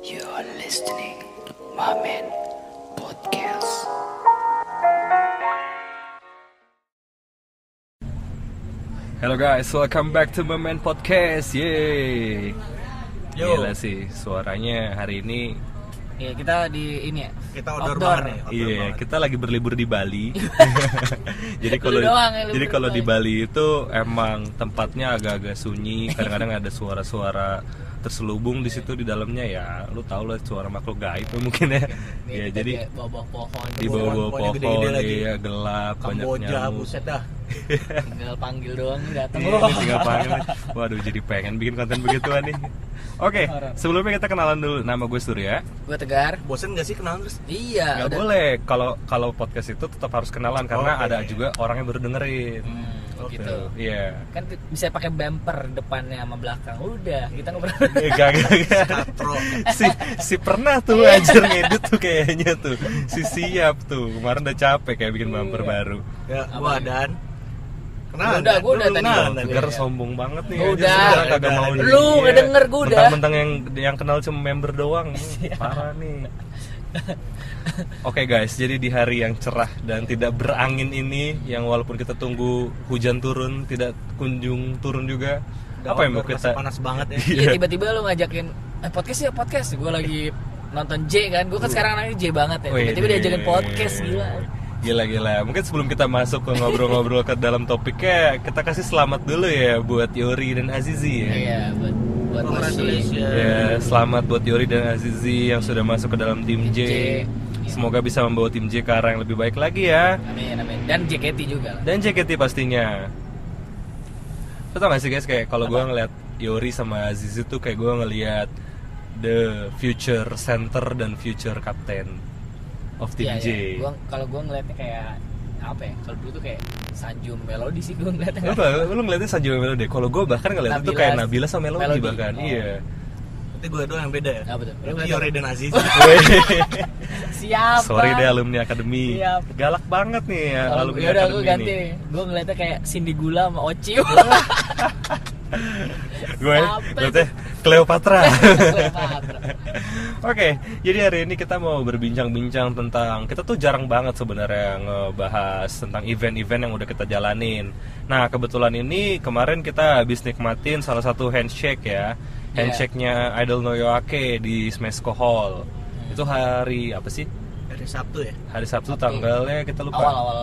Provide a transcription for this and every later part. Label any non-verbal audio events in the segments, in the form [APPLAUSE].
You are listening Mamen Podcast. Hello guys, welcome back to Moment Podcast. Yeay. Yo. Gila sih suaranya hari ini. Iya kita di ini ya. Kita outdoor, banget nih. outdoor Iya, banget. kita lagi berlibur di Bali. [LAUGHS] jadi Lu kalau ya, jadi kalau di ya. Bali itu emang tempatnya agak-agak sunyi, kadang-kadang ada suara-suara terselubung di situ di dalamnya ya. Lu tau lah suara makhluk gaib mungkin ya. Nih, Ya jadi bawah-bawah pohon di bawah Pohon-pohonnya pohon, gede-gede lagi. iya gelap, banyak Kamboja, nyamuk. buset dah. [LAUGHS] tinggal panggil doang datang. Iya, ini tinggal panggil. Waduh, jadi pengen bikin konten begituan nih. Oke, sebelumnya kita kenalan dulu. Nama gue Surya. Gue tegar. Bosen gak sih kenalan terus? Iya. Gak udah. boleh kalau kalau podcast itu tetap harus kenalan karena Oke. ada juga orang yang baru dengerin. Hmm, oh Oke. gitu. Iya. Kan t- bisa pakai bumper depannya sama belakang. Udah, kita ngobrol. Eh, [LAUGHS] Gak, gak, gak. Si, si pernah tuh anjir ngedit tuh kayaknya tuh Si siap tuh Kemarin udah capek kayak bikin bumper baru Ya, gua? Dan. Kenalan. Udah, gua udah Lu tadi. Iya, Tegar iya. sombong banget nih udah. Kagak Udah, mau udah. nih. Lu Iya. nggak denger, gua udah. Mentang-mentang yang yang kenal cuma member doang [LAUGHS] Parah nih [LAUGHS] Oke guys, jadi di hari yang cerah dan tidak berangin ini Yang walaupun kita tunggu hujan turun Tidak kunjung turun juga Udah Apa yang mau kita panas banget ya. [LAUGHS] Iya, tiba-tiba lu ngajakin eh, podcast ya podcast. Gue lagi nonton J kan. Gue kan sekarang anaknya J banget ya. Tiba-tiba diajakin deh. podcast gila. Gila gila. Mungkin sebelum kita masuk ke ngobrol-ngobrol ke dalam topiknya, kita kasih selamat dulu ya buat Yori dan Azizi ya. Iya, buat buat. Congratulations. Ya, selamat buat Yori dan Azizi yang sudah masuk ke dalam tim J. J. Semoga bisa membawa tim J ke arah yang lebih baik lagi ya. Amin, amin. Dan JKT juga lah. Dan JKT pastinya. Lo tau gak sih guys kayak kalau gue ngeliat Yori sama Azizi tuh kayak gue ngeliat the future center dan future captain of tim Iya, J. iya. Gua kalau gua ngeliatnya kayak apa ya? Kalau dulu tuh kayak Sanjum Melody sih gua ngeliatnya. Lu, apa? lu ngeliatnya Sanjo Melody. Kalau gue bahkan ngeliatnya tuh kayak Nabila sama Melody, Melody. bahkan. Oh. Iya. Berarti gue doang yang beda ya? Apa tuh? Lu Berarti apa? dan Aziz. [LAUGHS] Siapa? Sorry deh alumni akademi. Siap. Galak banget nih ya Kalau alumni ya udah akademi gua ganti. nih. Gua ngeliatnya kayak Cindy Gula sama Oci. [LAUGHS] Gue Siapa ngeliatnya Cleopatra. [LAUGHS] Cleopatra. Oke, jadi hari ini kita mau berbincang-bincang tentang kita tuh jarang banget sebenarnya ngebahas tentang event-event yang udah kita jalanin. Nah, kebetulan ini kemarin kita habis nikmatin salah satu handshake ya. Iya. Handshake-nya Idol Noyoake di Smesco Hall. Itu hari apa sih? Dari Sabtu ya? Hari Sabtu Sabtu. tanggalnya kita lupa. Awal-awal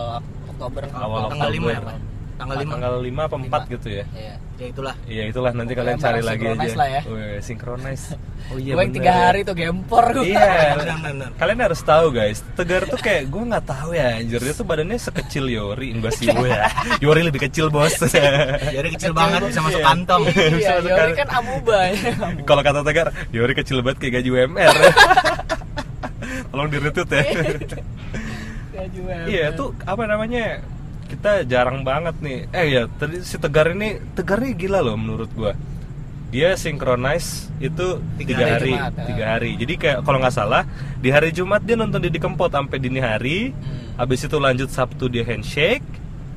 Oktober. Awal Tanggal Oktober. 5 ya, Pak? Tanggal 5. Tanggal 5 apa 4 Lima. gitu ya. Iya. Ya itulah. Iya itulah nanti Pokoknya kalian cari lagi aja. lah ya. Wih, synchronize. [LAUGHS] Oh iya. Bener tiga hari tuh gempor gua. Iya. [LAUGHS] Kalian harus tahu guys, Tegar tuh kayak gue nggak tahu ya anjir dia tuh badannya sekecil Yori enggak sih gue ya. [LAUGHS] Yori lebih kecil bos. Yori kecil banget bisa masuk kantong. Iya, masuk Yori kan amuba ya. Kalau kata Tegar, Yori kecil banget kayak gaji UMR. Tolong di retweet ya. Gaji Iya tuh apa namanya kita jarang banget nih. Eh ya tadi si Tegar ini Tegar ini gila loh menurut gua. Dia synchronize itu Tiga tiga, hari hari, Jumat, ya. tiga hari. Jadi kayak kalau nggak salah di hari Jumat dia nonton Didi Kempot sampai dini hari. Hmm. Habis itu lanjut Sabtu dia handshake.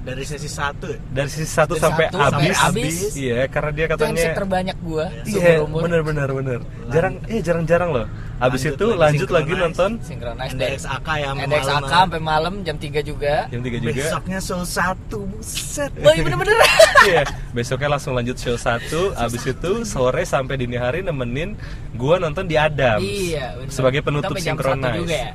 Dari sesi 1 ya? Dari sisi satu Dari sampai satu habis. sampai habis. Iya karena dia Itu katanya. terbanyak gua Iya, seumur umur. bener bener bener. Jarang, iya jarang-jarang loh. Habis Lanjut itu lagi lanjut lagi nonton Synchronize dari NDXAK ya sampai NDXAK malam. sampai malam jam 3 juga. jam 3 juga. Besoknya show 1 buset. Boy bener-bener. [LAUGHS] Iya, besoknya langsung lanjut show 1 Abis itu sore sampai dini hari nemenin gua nonton di Adams iya, bener. Sebagai Itu penutup satu Synchronize juga ya.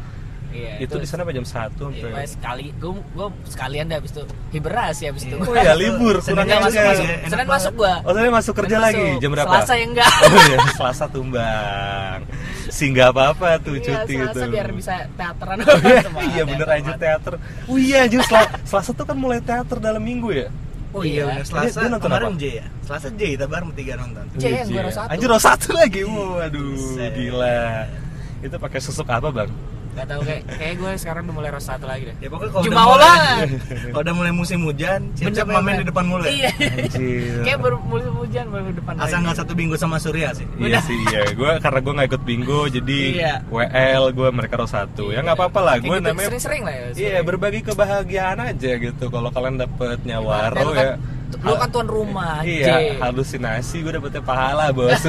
Iya, Itu di sana jam 1 Iya, sampai sekali gua gua sekalian deh abis itu hiberasi abis itu. Oh ya libur, kurang Masuk, masuk. Enak Senin masuk gua. Oh tadi masuk kerja Senin lagi, masuk. jam berapa? Selasa ya enggak. Oh iya, Selasa tumbang Sih nggak apa-apa tuh Iya, cuti Selasa itu biar bisa teateran. Iya [LAUGHS] bener aja teater Oh iya anjir, Sel- Selasa tuh kan mulai teater dalam minggu ya Oh iya, Iya. Selasa Dia- dia nonton kemarin apa? J ya? Selasa J kita bareng bertiga nonton. J yang gua roh satu. Anjir satu lagi, waduh gila Itu pakai susuk apa bang? Gak tau kayak kayak gue sekarang udah mulai rasa satu lagi deh. Ya pokoknya kalau udah Jumawa mulai, [LAUGHS] kalau udah mulai musim hujan, siap-siap mamen di depan mulu ya. Iya. Anjir Kayak baru musim hujan baru depan. Asal nggak satu bingo sama Surya sih. Iya sih, iya. Gue karena gue nggak ikut bingo, jadi Iya. WL gue mereka roh satu. Ya nggak apa-apa lah. Gue gitu, namanya sering-sering lah ya. Iya berbagi kebahagiaan aja gitu. Kalau kalian dapet nyawaro lu kan, ya. lu kan tuan rumah. Iya, J. halusinasi gue dapetnya pahala bos.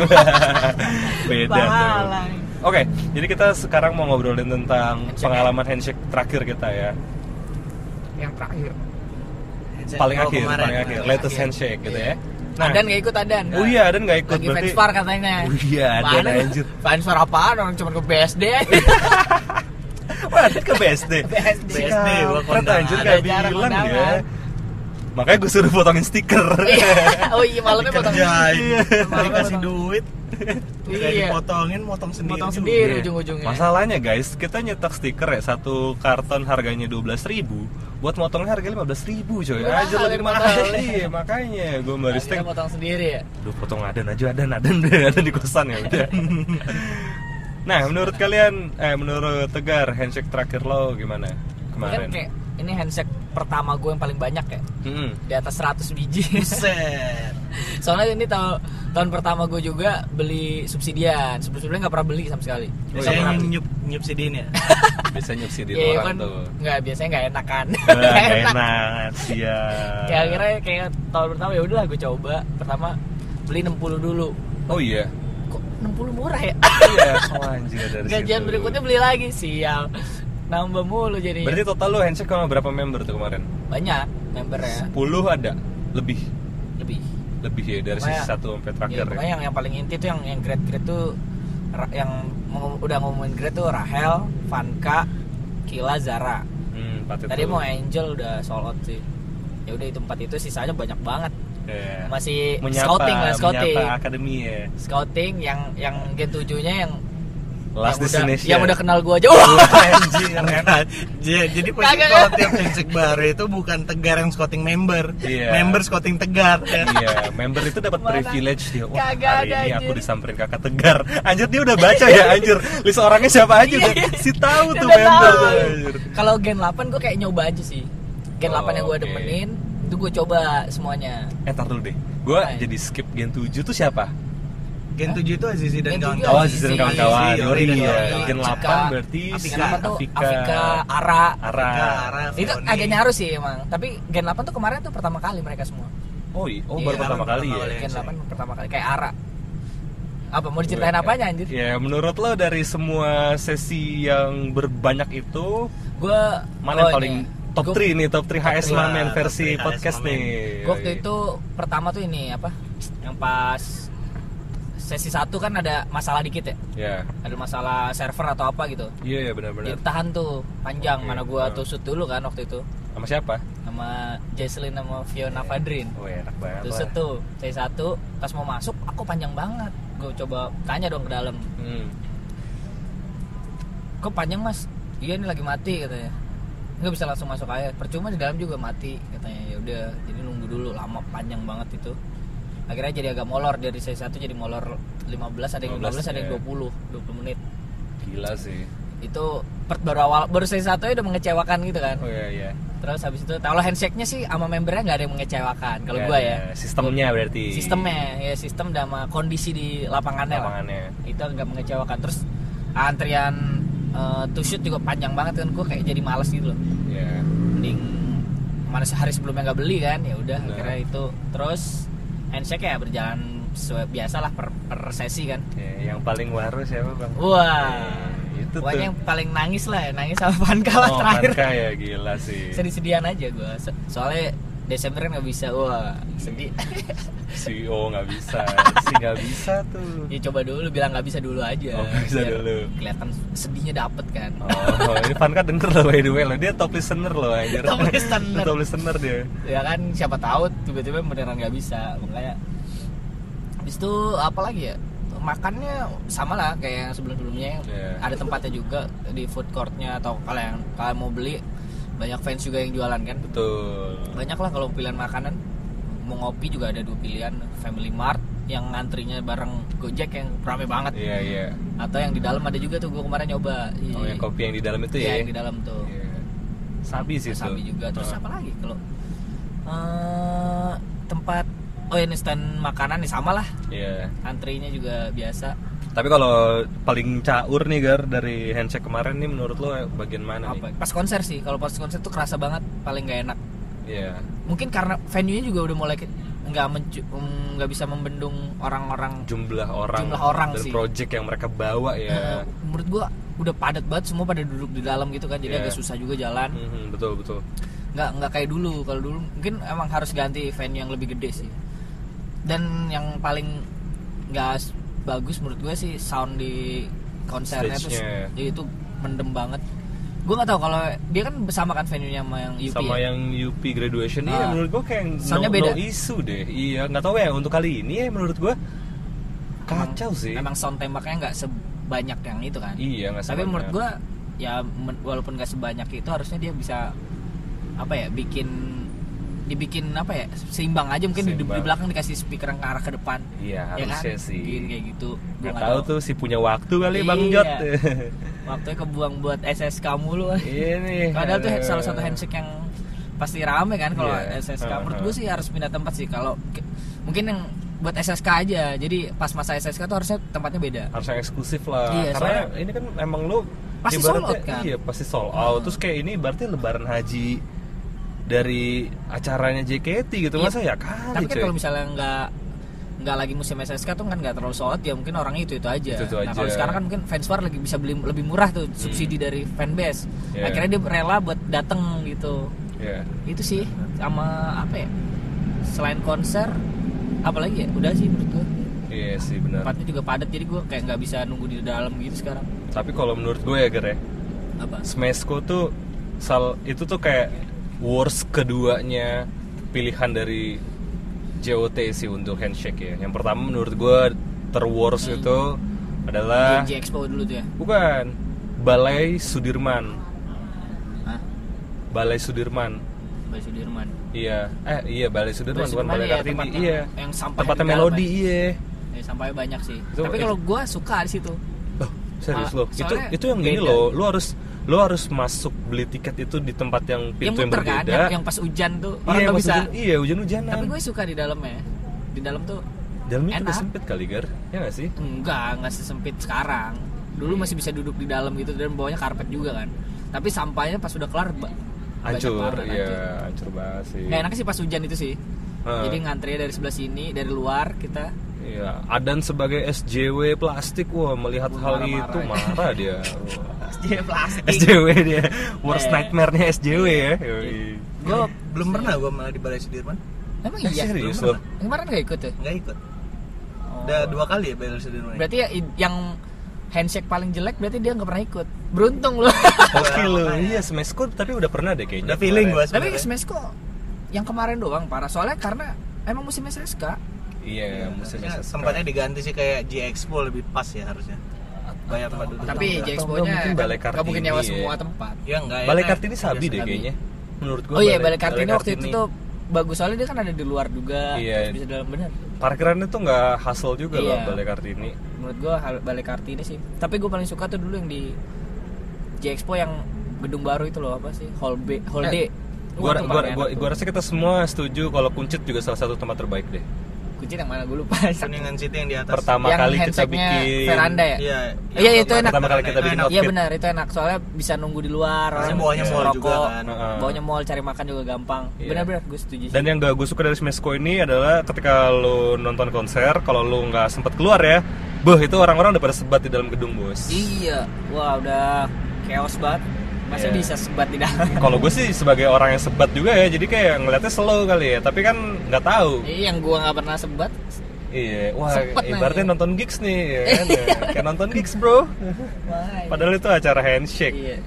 [LAUGHS] Beda Pahala. tuh. Oke, jadi kita sekarang mau ngobrolin tentang Handshake. pengalaman handshake terakhir kita ya. Yang terakhir. Paling Oh, akhir, kemarin. paling akhir, latest akhir. handshake gitu Iya. ya. Nah, Adan nggak ikut Adan. oh iya, Adan nggak ikut Lagi berarti. fansfar katanya. Oh iya, Adan Mana? anjir. Fansfar apaan? Orang cuma ke BSD aja. [LAUGHS] Wah, ke BSD. BSD. BSD, gua anjir jarak bilang ya. Makanya gue suruh potongin stiker. Iya. Oh iya malamnya potong. Kerjain, Iya. dikasih duit, [LAUGHS] Udah Iya. dipotongin, motong sendiri. Potong juga. sendiri Iya. ujung-ujungnya. Masalahnya guys, kita nyetak stiker ya satu karton harganya 12.000 buat motongnya harga 15.000 coy. Mahal, Aja lebih mahal. [LAUGHS] Iya, makanya gue Nah, baristek kita potong sendiri ya. Aduh potong adan aja adan adan adan di kosan ya udah. [LAUGHS] nah menurut kalian eh menurut Tegar handshake terakhir lo gimana Kan kemarin? kayak ini handshake pertama gue yang paling banyak ya Mm-mm. di atas 100 biji. Buset. Soalnya ini tahun tahun pertama gue juga beli subsidian. Sebelum-sebelumnya nggak pernah beli sama sekali. Oh, Biasanya iya. yang nyup nyup sidin ya. [LAUGHS] Bisa nyubsidi Iya orang kan tuh. nggak biasanya nggak enak kan. Wah, [LAUGHS] Nggak Gak enak ya. Kayak akhirnya kayak tahun pertama ya udahlah gue coba. Pertama beli 60 dulu. Oh iya. Kok 60 murah ya? Iya. Oh, anjir dari Gajian situ. berikutnya beli lagi sial. Nambah mulu jadi. Berarti total lo handshake sama berapa member tuh kemarin? banyak membernya 10 ada lebih lebih. ya dari Pokoknya- sisi satu sampai Ya, terakhir. pokoknya ya. yang yang paling inti tuh yang yang grade grade tuh yang ngom- udah ngomongin grade tuh Rahel, Vanka, Kila, Zara. Hmm, itu. Tadi mau Angel udah sold out sih. Ya udah itu empat itu sisanya banyak banget. Iya. Masih menyapa, scouting lah, scouting. menyapa akademi ya. Scouting yang yang gen 7-nya yang Last yang udah, destination. yang udah kenal gua aja. [LAUGHS] Wah, Anjir, Nah, jadi pasti kalau tiap handshake baru itu bukan tegar yang scouting member, Iya. member scouting tegar. ya. Iya, member itu dapat privilege dia. Wah, Kagak hari ada, ini aku disamperin kakak Tegar. Anjir dia udah baca ya, anjir. List orangnya siapa aja Iya, udah iya. si tahu tuh udah member. Kalau gen 8 gua kayak nyoba aja sih. Gen Oh, 8 yang gua oke. demenin itu gua coba semuanya. Eh, tar dulu deh. Ya? jadi skip Gen 7 tuh siapa? Gen 7 itu Azizi dan Gen 7 kawan-kawan. Oh, Aziz dan kawan-kawan. Azizi, Yori dan ya. kawan-kawan. Gen Cika, 8 berarti Afika. si Gen 8 tuh Afika, Afika, Ara. Ara. Itu agak nyaru sih emang. Tapi Gen 8 tuh kemarin tuh pertama kali mereka semua. Oh, iya. oh Iya, baru pertama kali ya. Gen 8 pertama kali kayak Ara. Apa mau diceritain apanya anjir? Ya, menurut lo dari semua sesi yang berbanyak itu Gua mana yang oh, paling ini. top Gua- 3 nih, top 3 HS three. Mamen versi podcast nih. Gua waktu itu pertama tuh ini apa? Yang pas sesi satu kan ada masalah dikit ya. Ya. Ada masalah server atau apa gitu. Iya, iya benar-benar. Ditahan tuh panjang Oke. mana gua Oh. tusut dulu kan waktu itu Sama siapa? sama Jesslyn sama Fiona Fadrin. Oh, enak banget. Tusut tuh saya satu pas mau masuk aku panjang banget. Gue coba tanya dong ke dalam. Hmm. Kok panjang mas? Iya ini lagi mati katanya. Nggak bisa langsung masuk aja. Percuma di dalam juga mati katanya. Ya udah, jadi nunggu dulu lama panjang banget itu. Akhirnya jadi agak molor dari saya satu jadi molor 15 ada yang 15 ada yang ya. 20 20 menit. Gila sih. Itu per, baru awal baru saya satu udah mengecewakan gitu kan. Oh iya iya. Terus habis itu kalau handshake-nya sih sama membernya nggak ada yang mengecewakan kalau Nggak gua ya. Sistemnya berarti. Sistemnya ya sistem sama kondisi di lapangannya lah. Lapangannya. Itu nggak mengecewakan. Terus antrian eh, to shoot juga panjang banget kan gua kayak jadi males gitu loh. Ya. Mending mana sehari sebelumnya nggak beli kan ya udah Nah. akhirnya itu terus handshake ya berjalan sesuai biasa lah per, per sesi kan. Ya, yang paling baru siapa bang? Wah. Eh, itu Pokoknya tuh. yang paling nangis lah ya, nangis sama Vanka lah oh, terakhir. Vanka ya gila sih. Sedih-sedihan aja. So- soalnya Desember kan nggak bisa, wah sedih. [LAUGHS] CEO nggak bisa, si nggak bisa tuh. ya coba dulu bilang nggak bisa dulu aja. Oh, bisa Biar dulu. Kelihatan sedihnya dapet kan. Oh, ini Vanka denger loh by the way loh. Dia top listener loh anjir. Top listener. top listener dia. ya kan siapa tahu tiba-tiba beneran nggak bisa makanya habis itu apa lagi ya makannya sama lah kayak yang sebelum-sebelumnya Iya. ada tempatnya juga di food courtnya atau kalau yang kalian mau beli banyak fans juga yang jualan kan Betul. banyak lah kalau pilihan makanan mau ngopi juga ada dua pilihan Family Mart yang ngantrinya bareng Gojek yang rame banget Iya iya. atau yang di dalam ada juga tuh gue kemarin nyoba Oh yang kopi yang di dalam itu Iya, ya. yang di dalam tuh Iya. Sabi sih Sabi tuh. juga terus Oh. apa lagi kalau eh, tempat oh ini stand makanan nih sama lah Iya. antrinya juga biasa Tapi kalau paling caur nih Gar dari handshake kemarin nih menurut lo bagian mana apa? Nih? pas konser sih. Kalau pas konser tuh kerasa banget paling gak enak. Iya. mungkin karena venue nya juga udah mulai nggak mm, nggak bisa membendung orang-orang jumlah orang Jumlah orang dan sih. project yang mereka bawa ya. Menurut gua udah padat banget semua pada duduk di dalam gitu kan jadi Iya. agak susah juga jalan. Mhm, betul betul. Nggak nggak kayak dulu. Kalau dulu mungkin emang harus ganti venue yang lebih gede sih. Dan yang paling nggak bagus menurut gue sih sound di konsernya Stage-nya. jadi itu mendem banget gue nggak tahu kalau dia kan bersama kan venue nya sama yang UP sama ya? yang UP graduation Ah. iya menurut gua kayak no, Soundnya beda. no issue deh iya nggak tahu ya untuk kali ini ya menurut gua kacau Emang- sih emang sound tembaknya nggak sebanyak yang itu kan iya nggak tapi sebanyak. menurut gue ya men- walaupun gak sebanyak itu harusnya dia bisa apa ya bikin dibikin apa ya seimbang aja mungkin di, di Seimbang. belakang dikasih speaker yang ke arah ke depan. Iya ya kan? harusnya sih. Bikin kayak gitu. Nggak nggak tahu tuh si punya waktu kali bang Iya. Jot. [LAUGHS] Waktunya kebuang buat SSK mulu. Iya nih padahal tuh salah satu handshake yang pasti rame kan kalau Iya. SSK Heeh, [LAUGHS] menurut gue sih harus pindah tempat sih. Kalau mungkin yang buat SSK aja. Jadi pas masa SSK tuh harusnya tempatnya beda. Harus yang eksklusif lah. Iya, karena soalnya- ini kan emang lu Pasti sold out, kan? iya pasti sold out. Hmm. terus kayak ini berarti lebaran haji dari acaranya JKT gitu Iya. masa ya kali tapi kan kalau misalnya nggak nggak lagi musim SSK tuh kan nggak terlalu sold ya mungkin orangnya itu itu aja. Itu-itu nah aja. kalau sekarang kan mungkin fans war lagi bisa beli lebih murah tuh subsidi dari fanbase. Iya. Akhirnya dia rela buat dateng gitu. Iya. Itu sih sama apa ya? Selain konser, apalagi ya? Udah sih menurut gue. iya sih benar Tempatnya juga padat jadi gue kayak nggak bisa nunggu di dalam gitu sekarang. tapi kalau menurut gue ya Ger ya Apa? Tuh sal itu tuh kayak worst keduanya pilihan dari JOT sih untuk handshake ya. Yang pertama menurut gue terworst Hmm. itu adalah Genji Expo dulu tuh ya. bukan Balai Sudirman. Hah? Balai Sudirman. Bay Sudirman. Iya, eh iya Balai Sudirman Balai bukan Sudirman Balai ya, Kartini. tempatnya Iya. yang sampah Tempatnya Melodi, ya. iya. Ya, sampahnya banyak sih. Itu- Tapi kalau gue suka di situ. Loh, serius Ah, loh. Itu itu yang gini loh. Lu harus lu harus masuk beli tiket itu di tempat yang Yang pintu yang, muter kan, berbeda. yang, yang pas hujan tuh orang iya, nggak pas bisa. hujan- iya, hujan-hujanan. Tapi gue suka di dalamnya. Di dalam tuh Dalamnya juga enak. sempit kali, Gar. Ya nggak sih? enggak, enggak sesempit sekarang. Dulu masih bisa duduk di dalam gitu dan bawahnya karpet juga kan. Tapi sampahnya pas udah kelar Hancur, banget, iya, hancur. banget sih. Nggak enak sih pas hujan itu sih. Heeh. Jadi ngantrinya dari sebelah sini, dari luar kita Iya, Adan sebagai SJW plastik, wah melihat hal marah-marah itu ya. marah dia. Wah. [LAUGHS] Dia plastik. SJW dia, worst Eh. nightmare-nya SJW ya. Yoi. gue Belum pernah gue malah di Balai Sudirman. Emang Eh, iya. serius loh. Kemarin gak ikut tuh? Nggak ikut. Oh. Udah dua kali ya Balai Sudirman. Berarti ya yang handshake paling jelek berarti dia nggak pernah ikut. Beruntung loh. Oke loh, iya Smesco tapi udah pernah deh kayaknya. Udah feeling gue Tapi Smash kok yang kemarin doang parah. Soalnya karena emang musim SSK. Iya, musim Harusnya SSK. tempatnya diganti sih kayak G Expo lebih pas ya harusnya. Banyak tempat duduk. Tapi Atau J enggak, Expo-nya mungkin Balai nggak mungkin Kartini nyawa ya. semua tempat. Ya enggak Balai. Kartini sabi deh kayaknya. Menurut gua. Oh iya, Balai Kartini waktu itu Kartini. tuh bagus soalnya dia kan ada di luar juga. Iya. Bisa dalam bener. parkirannya tuh nggak hassle juga loh Iya. Balai Kartini. Menurut gua hal- Balai Kartini sih. Tapi gua paling suka tuh dulu yang di J Expo yang gedung baru itu loh apa sih? Hall B, Hall D. Eh, Gua, gua, gua, tuh. gua rasa kita semua setuju kalau Kuncit juga salah satu tempat terbaik deh. Kucing yang mana gue lupa. [LAUGHS] Kuningan City yang di atas. Pertama yang kali kita bikin veranda ya? Iya. Iya, itu enak. Pertama kali kita bikin. Iya benar itu enak soalnya bisa nunggu di luar. Orang bawahnya bisa mall juga kan. Heeh. Bawahnya mall cari makan juga gampang. Iya. Benar-benar gue setuju. sih. Dan yang gak gue suka dari Smesco ini adalah ketika lu nonton konser, kalau lu nggak sempet keluar ya, beh itu orang-orang udah pada sebat di dalam gedung bos. Iya, wah udah chaos banget. Masa Iya. bisa sebat di dalam? Kalau gue sih sebagai orang yang sebat juga ya, jadi kayak ngeliatnya slow kali ya. Tapi kan nggak tahu. Iya, yang gua nggak pernah sebat. Iya, wah ibaratnya nanya. nonton gigs nih, ya kan? Ya, kayak nonton gigs bro. Wah, Padahal itu acara handshake. Iya.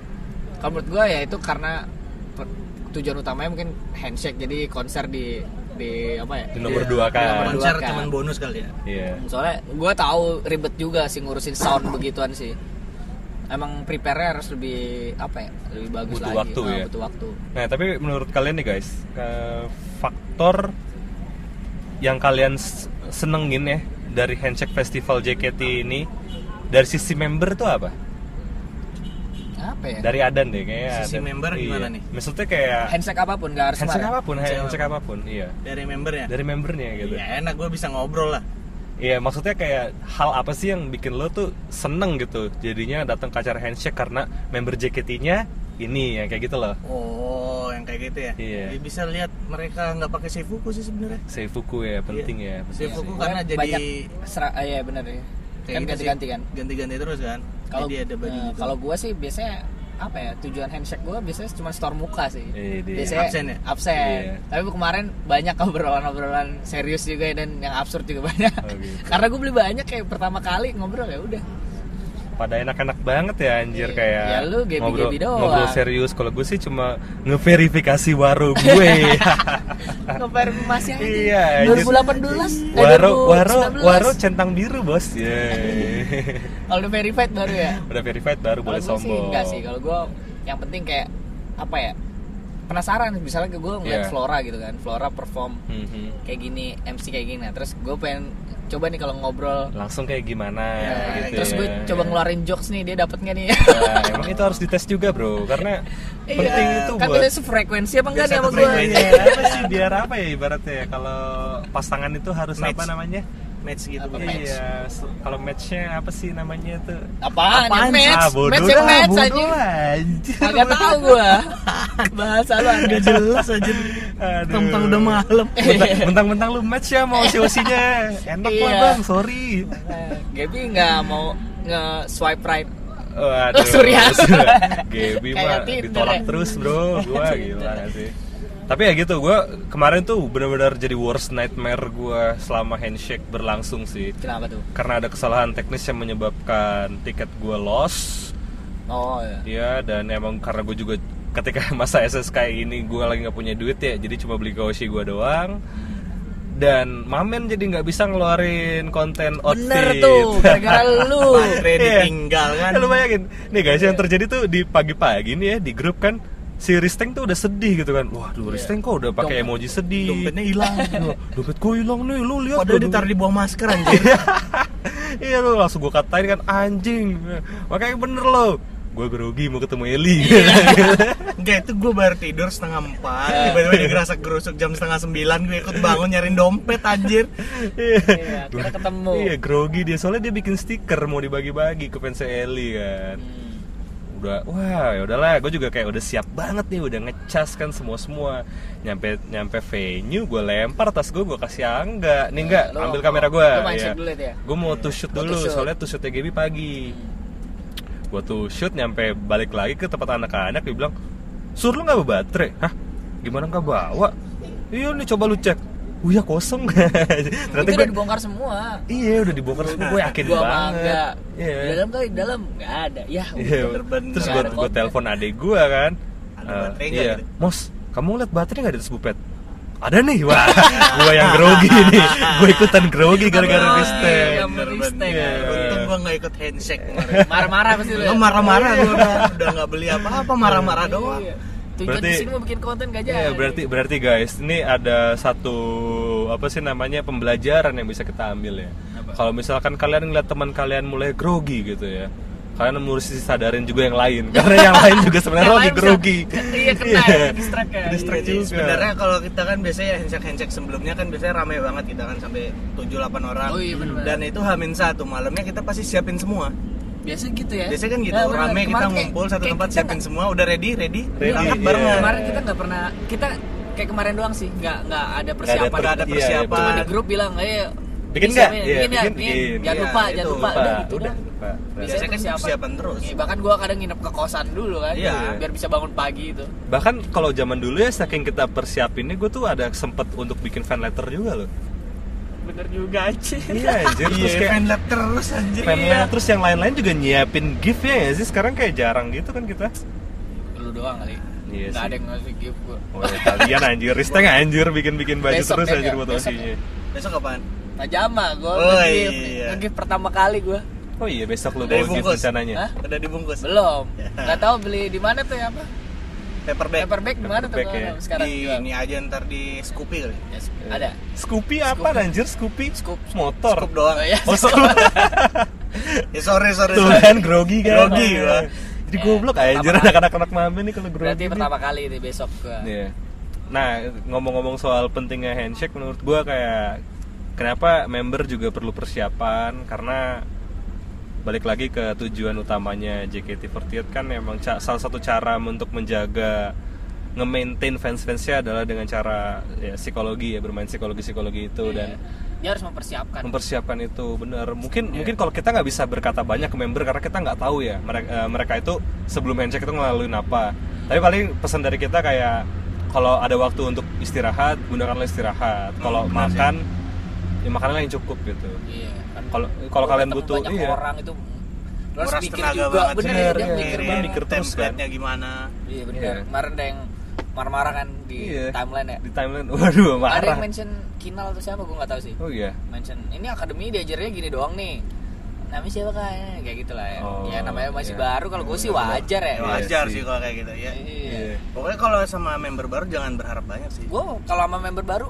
Kalau menurut gua ya itu karena tujuan utamanya mungkin handshake jadi konser di di apa ya? Di nomor Iya. dua kan. Nomor dua. Konser kan. cuman bonus kali ya. Iya. Soalnya gua tahu ribet juga sih ngurusin sound begituan sih. Emang prepare harus lebih apa ya? Lebih bagus Butuh lagi. waktu Ah, ya. Butuh waktu. Nah, tapi menurut kalian nih guys, eh, faktor yang kalian senengin ya dari Handshake Festival JKT ini dari sisi member tuh apa? Apa ya? Dari Adan deh kayaknya. Sisi Adan. member Iya. gimana nih? Maksudnya kayak Ya, handshake apa pun nggak harus handshake apa pun, Handshake handshake apa pun, iya. Dari membernya. Dari membernya gitu. Iya enak gue bisa ngobrol lah. Iya, maksudnya kayak hal apa sih yang bikin lo tuh seneng gitu jadinya datang ke acara handshake karena member JKT-nya ini yang kayak gitu loh. Oh, yang kayak gitu ya. Iya. Jadi bisa lihat mereka nggak pakai seifuku sih sebenarnya Seifuku ya penting ya. penting seifuku sih. karena jadi banyak sera- ah, iya benar ya kayak kan ganti-ganti kan ganti-ganti terus kan kalau jadi ada baju eh, gitu. kalau gua sih biasanya apa ya tujuan handshake gua biasanya cuma store muka sih di- biasanya absen ya? absen Iya. tapi kemarin banyak obrolan-obrolan serius juga dan yang absurd juga banyak Oh, gitu. [LAUGHS] karena gue beli banyak kayak pertama kali ngobrol ya udah pada enak-enak banget ya anjir Iya. kayak Ya, lu gebi-gebi ngobrol, doang. ngobrol serius kalau gue sih cuma ngeverifikasi waro gue [LAUGHS] aja iya anjir. 2018 eh, waro waro 2019. waro centang biru bos Yeay. [LAUGHS] kalau udah verified baru ya udah verified baru boleh Kalau gua sih sombong enggak sih kalau gue yang penting kayak apa ya penasaran misalnya gue ngeliat Iya. Flora gitu kan Flora perform Mhm. kayak gini MC kayak gini nah, terus gue pengen coba nih kalau ngobrol. Langsung kayak gimana Nah, gitu terus ya. gue coba ngeluarin jokes nih dia dapat nggak nih? Nah, emang itu harus dites juga bro. Karena penting itu kan buat kita sefrekuensi apa enggak nih sama gue. Iya, apa sih? Biar apa ya ibaratnya ya? Kalau pasangan itu harus Match. apa namanya match gitu Apa kan. match? iya kalau matchnya apa sih namanya tuh apaan, Apaan? match ah bodoh match yang lah, match bodoh aja lah, anjir Kagak tahu gua. [LAUGHS] Bahasa lu nggak aneh. jelas aja Aduh. tentang udah malam Bentang- bentang-bentang lu match ya mau COC-nya enak lah Iya. bang sorry Nah, Gaby nggak mau nge swipe right. Waduh, Oh, Surya. Gaby mah ditolak ya. terus bro Gua gila gak sih Tapi ya gitu, gua kemarin tuh benar-benar jadi worst nightmare gua selama handshake berlangsung sih Kenapa tuh? Karena ada kesalahan teknis yang menyebabkan tiket gua loss Oh ya. Ya dan emang karena gue juga ketika [LAUGHS] masa SSK ini gue lagi nggak punya duit ya Jadi cuma beli kaoshi gue doang dan Mamen jadi nggak bisa ngeluarin konten outfit Bener tuh, [LAUGHS] gara-gara lu. baterai Iya. ditinggal kan lu bayangin, nih guys yang terjadi tuh di pagi-pagi nih ya di grup kan si Risteng tuh udah sedih gitu kan. Waduh, Risteng kok udah pakai emoji sedih. dompetnya hilang [LAUGHS] Wah, Dompet gue hilang nih, lu lihat. padahal tuh, ditaruh di bawah masker anjir [LAUGHS] iya lu langsung gue katain kan anjing. Makanya bener lo. Gue grogi mau ketemu Eli. [LAUGHS] Enggak itu gue baru tidur setengah empat Tiba-tiba digerasak gerusuk jam setengah sembilan Gue ikut bangun nyariin dompet anjir Iya. Iya, akhirnya ketemu. Iya, grogi dia soalnya dia bikin stiker mau dibagi-bagi ke fans Eli kan. Hmm. Udah wah ya udahlah gue juga kayak udah siap banget nih udah ngecas kan semua semua nyampe nyampe venue gue lempar tas gue gue kasih angga. Nih enggak Lu- ambil kamera gue itu ya? gue mau tuh shoot dulu to shoot. soalnya tuh shootnya Gaby pagi. Gue tuh shoot nyampe balik lagi ke tempat anak-anak dia bilang sur lu nggak bawa baterai? Hah? Gimana nggak bawa? Iya nih coba lu cek oh ya kosong [LAUGHS] ternyata Itu gue udah dibongkar semua. iya udah dibongkar semua gue yakin Gua banget. Iya. Di dalam kali dalam enggak ada. Ya, Iya, Bener-bener. terus gue konten. telepon adik gue kan. Ada Eh, baterai nggak iya, gitu? Mos, kamu lihat baterai nggak di tas bupet? Ada nih, wah, [LAUGHS] gue yang grogi nih, gue ikutan grogi gara-gara Oh, Kristen. iya. Iya. Untung gue gak ikut handshake kemarin Marah-marah pasti lu. ya? Gue marah-marah gue udah, udah gak beli apa-apa marah-marah doang Iya. Tujuan Berarti- di sini mau bikin konten gak jadi. Iya, berarti berarti guys, ini ada satu apa sih namanya pembelajaran yang bisa kita ambil ya. Kalau misalkan kalian ngeliat teman kalian mulai grogi gitu ya, kalian mesti sadarin juga yang lain [LAUGHS] karena yang lain juga sebenarnya lagi grogi. Iya, kena ya, distract ya. Distract Jadi juga. sebenarnya kalau kita kan biasanya handshake handshake sebelumnya kan biasanya ramai banget kita kan sampai 7-8 orang Oh iya, bener-bener. dan itu hamin satu malamnya kita pasti siapin semua Biasa gitu ya. biasanya kan gitu Nah, rame kita ngumpul satu kayak tempat siapin nggak- semua udah ready ready, Ready, berangkat iya. barengan Kemarin kita nggak pernah kita kayak kemarin doang sih, nggak nggak ada persiapan. Nggak ada Iya, persiapan. Cuma di grup bilang, ayo Bikin nggak? Min. Iya, bikin ya, bikin, bikin. bikin. Jangan Iya, lupa, jangan lupa. Udah gitu udah. Biasanya kan persiapan terus. Iya, bahkan gua kadang nginep ke kosan dulu kan, Iya. biar bisa bangun pagi itu. Bahkan kalau zaman dulu ya saking kita persiapinnya gue tuh ada sempet untuk bikin fan letter juga loh. Bener juga aja. Iya anjir terus Iya, kayak fan lab terus anjir fan Iya. terus yang lain-lain juga nyiapin gift ya sih sekarang kayak jarang gitu kan kita. Lu doang kali. Iya Nggak sih. ada yang ngasih gift gua. Oh ya, kalian anjir, Risteng anjir bikin-bikin baju Besok terus ya, anjir ya. buat Besok osinya. Besok apaan? Pajama gua Oh, nge-gift. iya. Nge-gift pertama kali gua. Oh iya besok lu bawa gift rencananya. Hah? Udah dibungkus Belum. Ya. [LAUGHS] Nggak tahu beli di mana tuh ya apa? Paperback Paperback di mana tuh ya. sekarang di jual? ini aja ntar di Scoopy kali ada. Scoopy apa anjir Scoopy? Scoop. motor. Scoop doang Oh, iya. Oh, [LAUGHS] ya sorry sorry Tuh sorry. kan grogi kan. Grogi gua. Jadi goblok anjir Pertama- anak-anak anak mame nih kalau grogi. Berarti nih. pertama kali itu besok gua. Iya. Nah, ngomong-ngomong soal pentingnya handshake menurut gua kayak kenapa member juga perlu persiapan karena balik lagi ke tujuan utamanya JKT48 kan emang ca- salah satu cara untuk menjaga nge-maintain fans-fansnya adalah dengan cara ya psikologi ya bermain psikologi-psikologi itu dan dia harus mempersiapkan. mempersiapkan itu benar. Mungkin mungkin kalau kita nggak bisa berkata banyak ke member karena kita nggak tahu ya mereka mereka itu sebelum handshake itu ngelaluin apa. Tapi paling pesan dari kita kayak kalau ada waktu untuk istirahat gunakanlah istirahat. Kalau sih. makan ya makanlah yang cukup gitu. Kan Kalau- kalau kalian butuh- banyak iya. orang itu lu harus mikir tenaga juga banget bener sih. ya dia Iya, mikir iya. banget mikir terus kan. gimana iya bener Iya. kemarin ada yang marah-marah kan di Iya. timeline ya di timeline waduh ada marah yang mention Kinal atau siapa gue nggak tahu sih oh iya mention ini akademi diajarnya gini doang nih namanya siapa kayaknya kayak gitulah ya Oh, ya namanya masih iya. baru kalau gue sih wajar ya ya wajar sih. sih kalau kayak gitu ya iya Iya. pokoknya kalau sama member baru jangan berharap banyak sih gue kalau sama member baru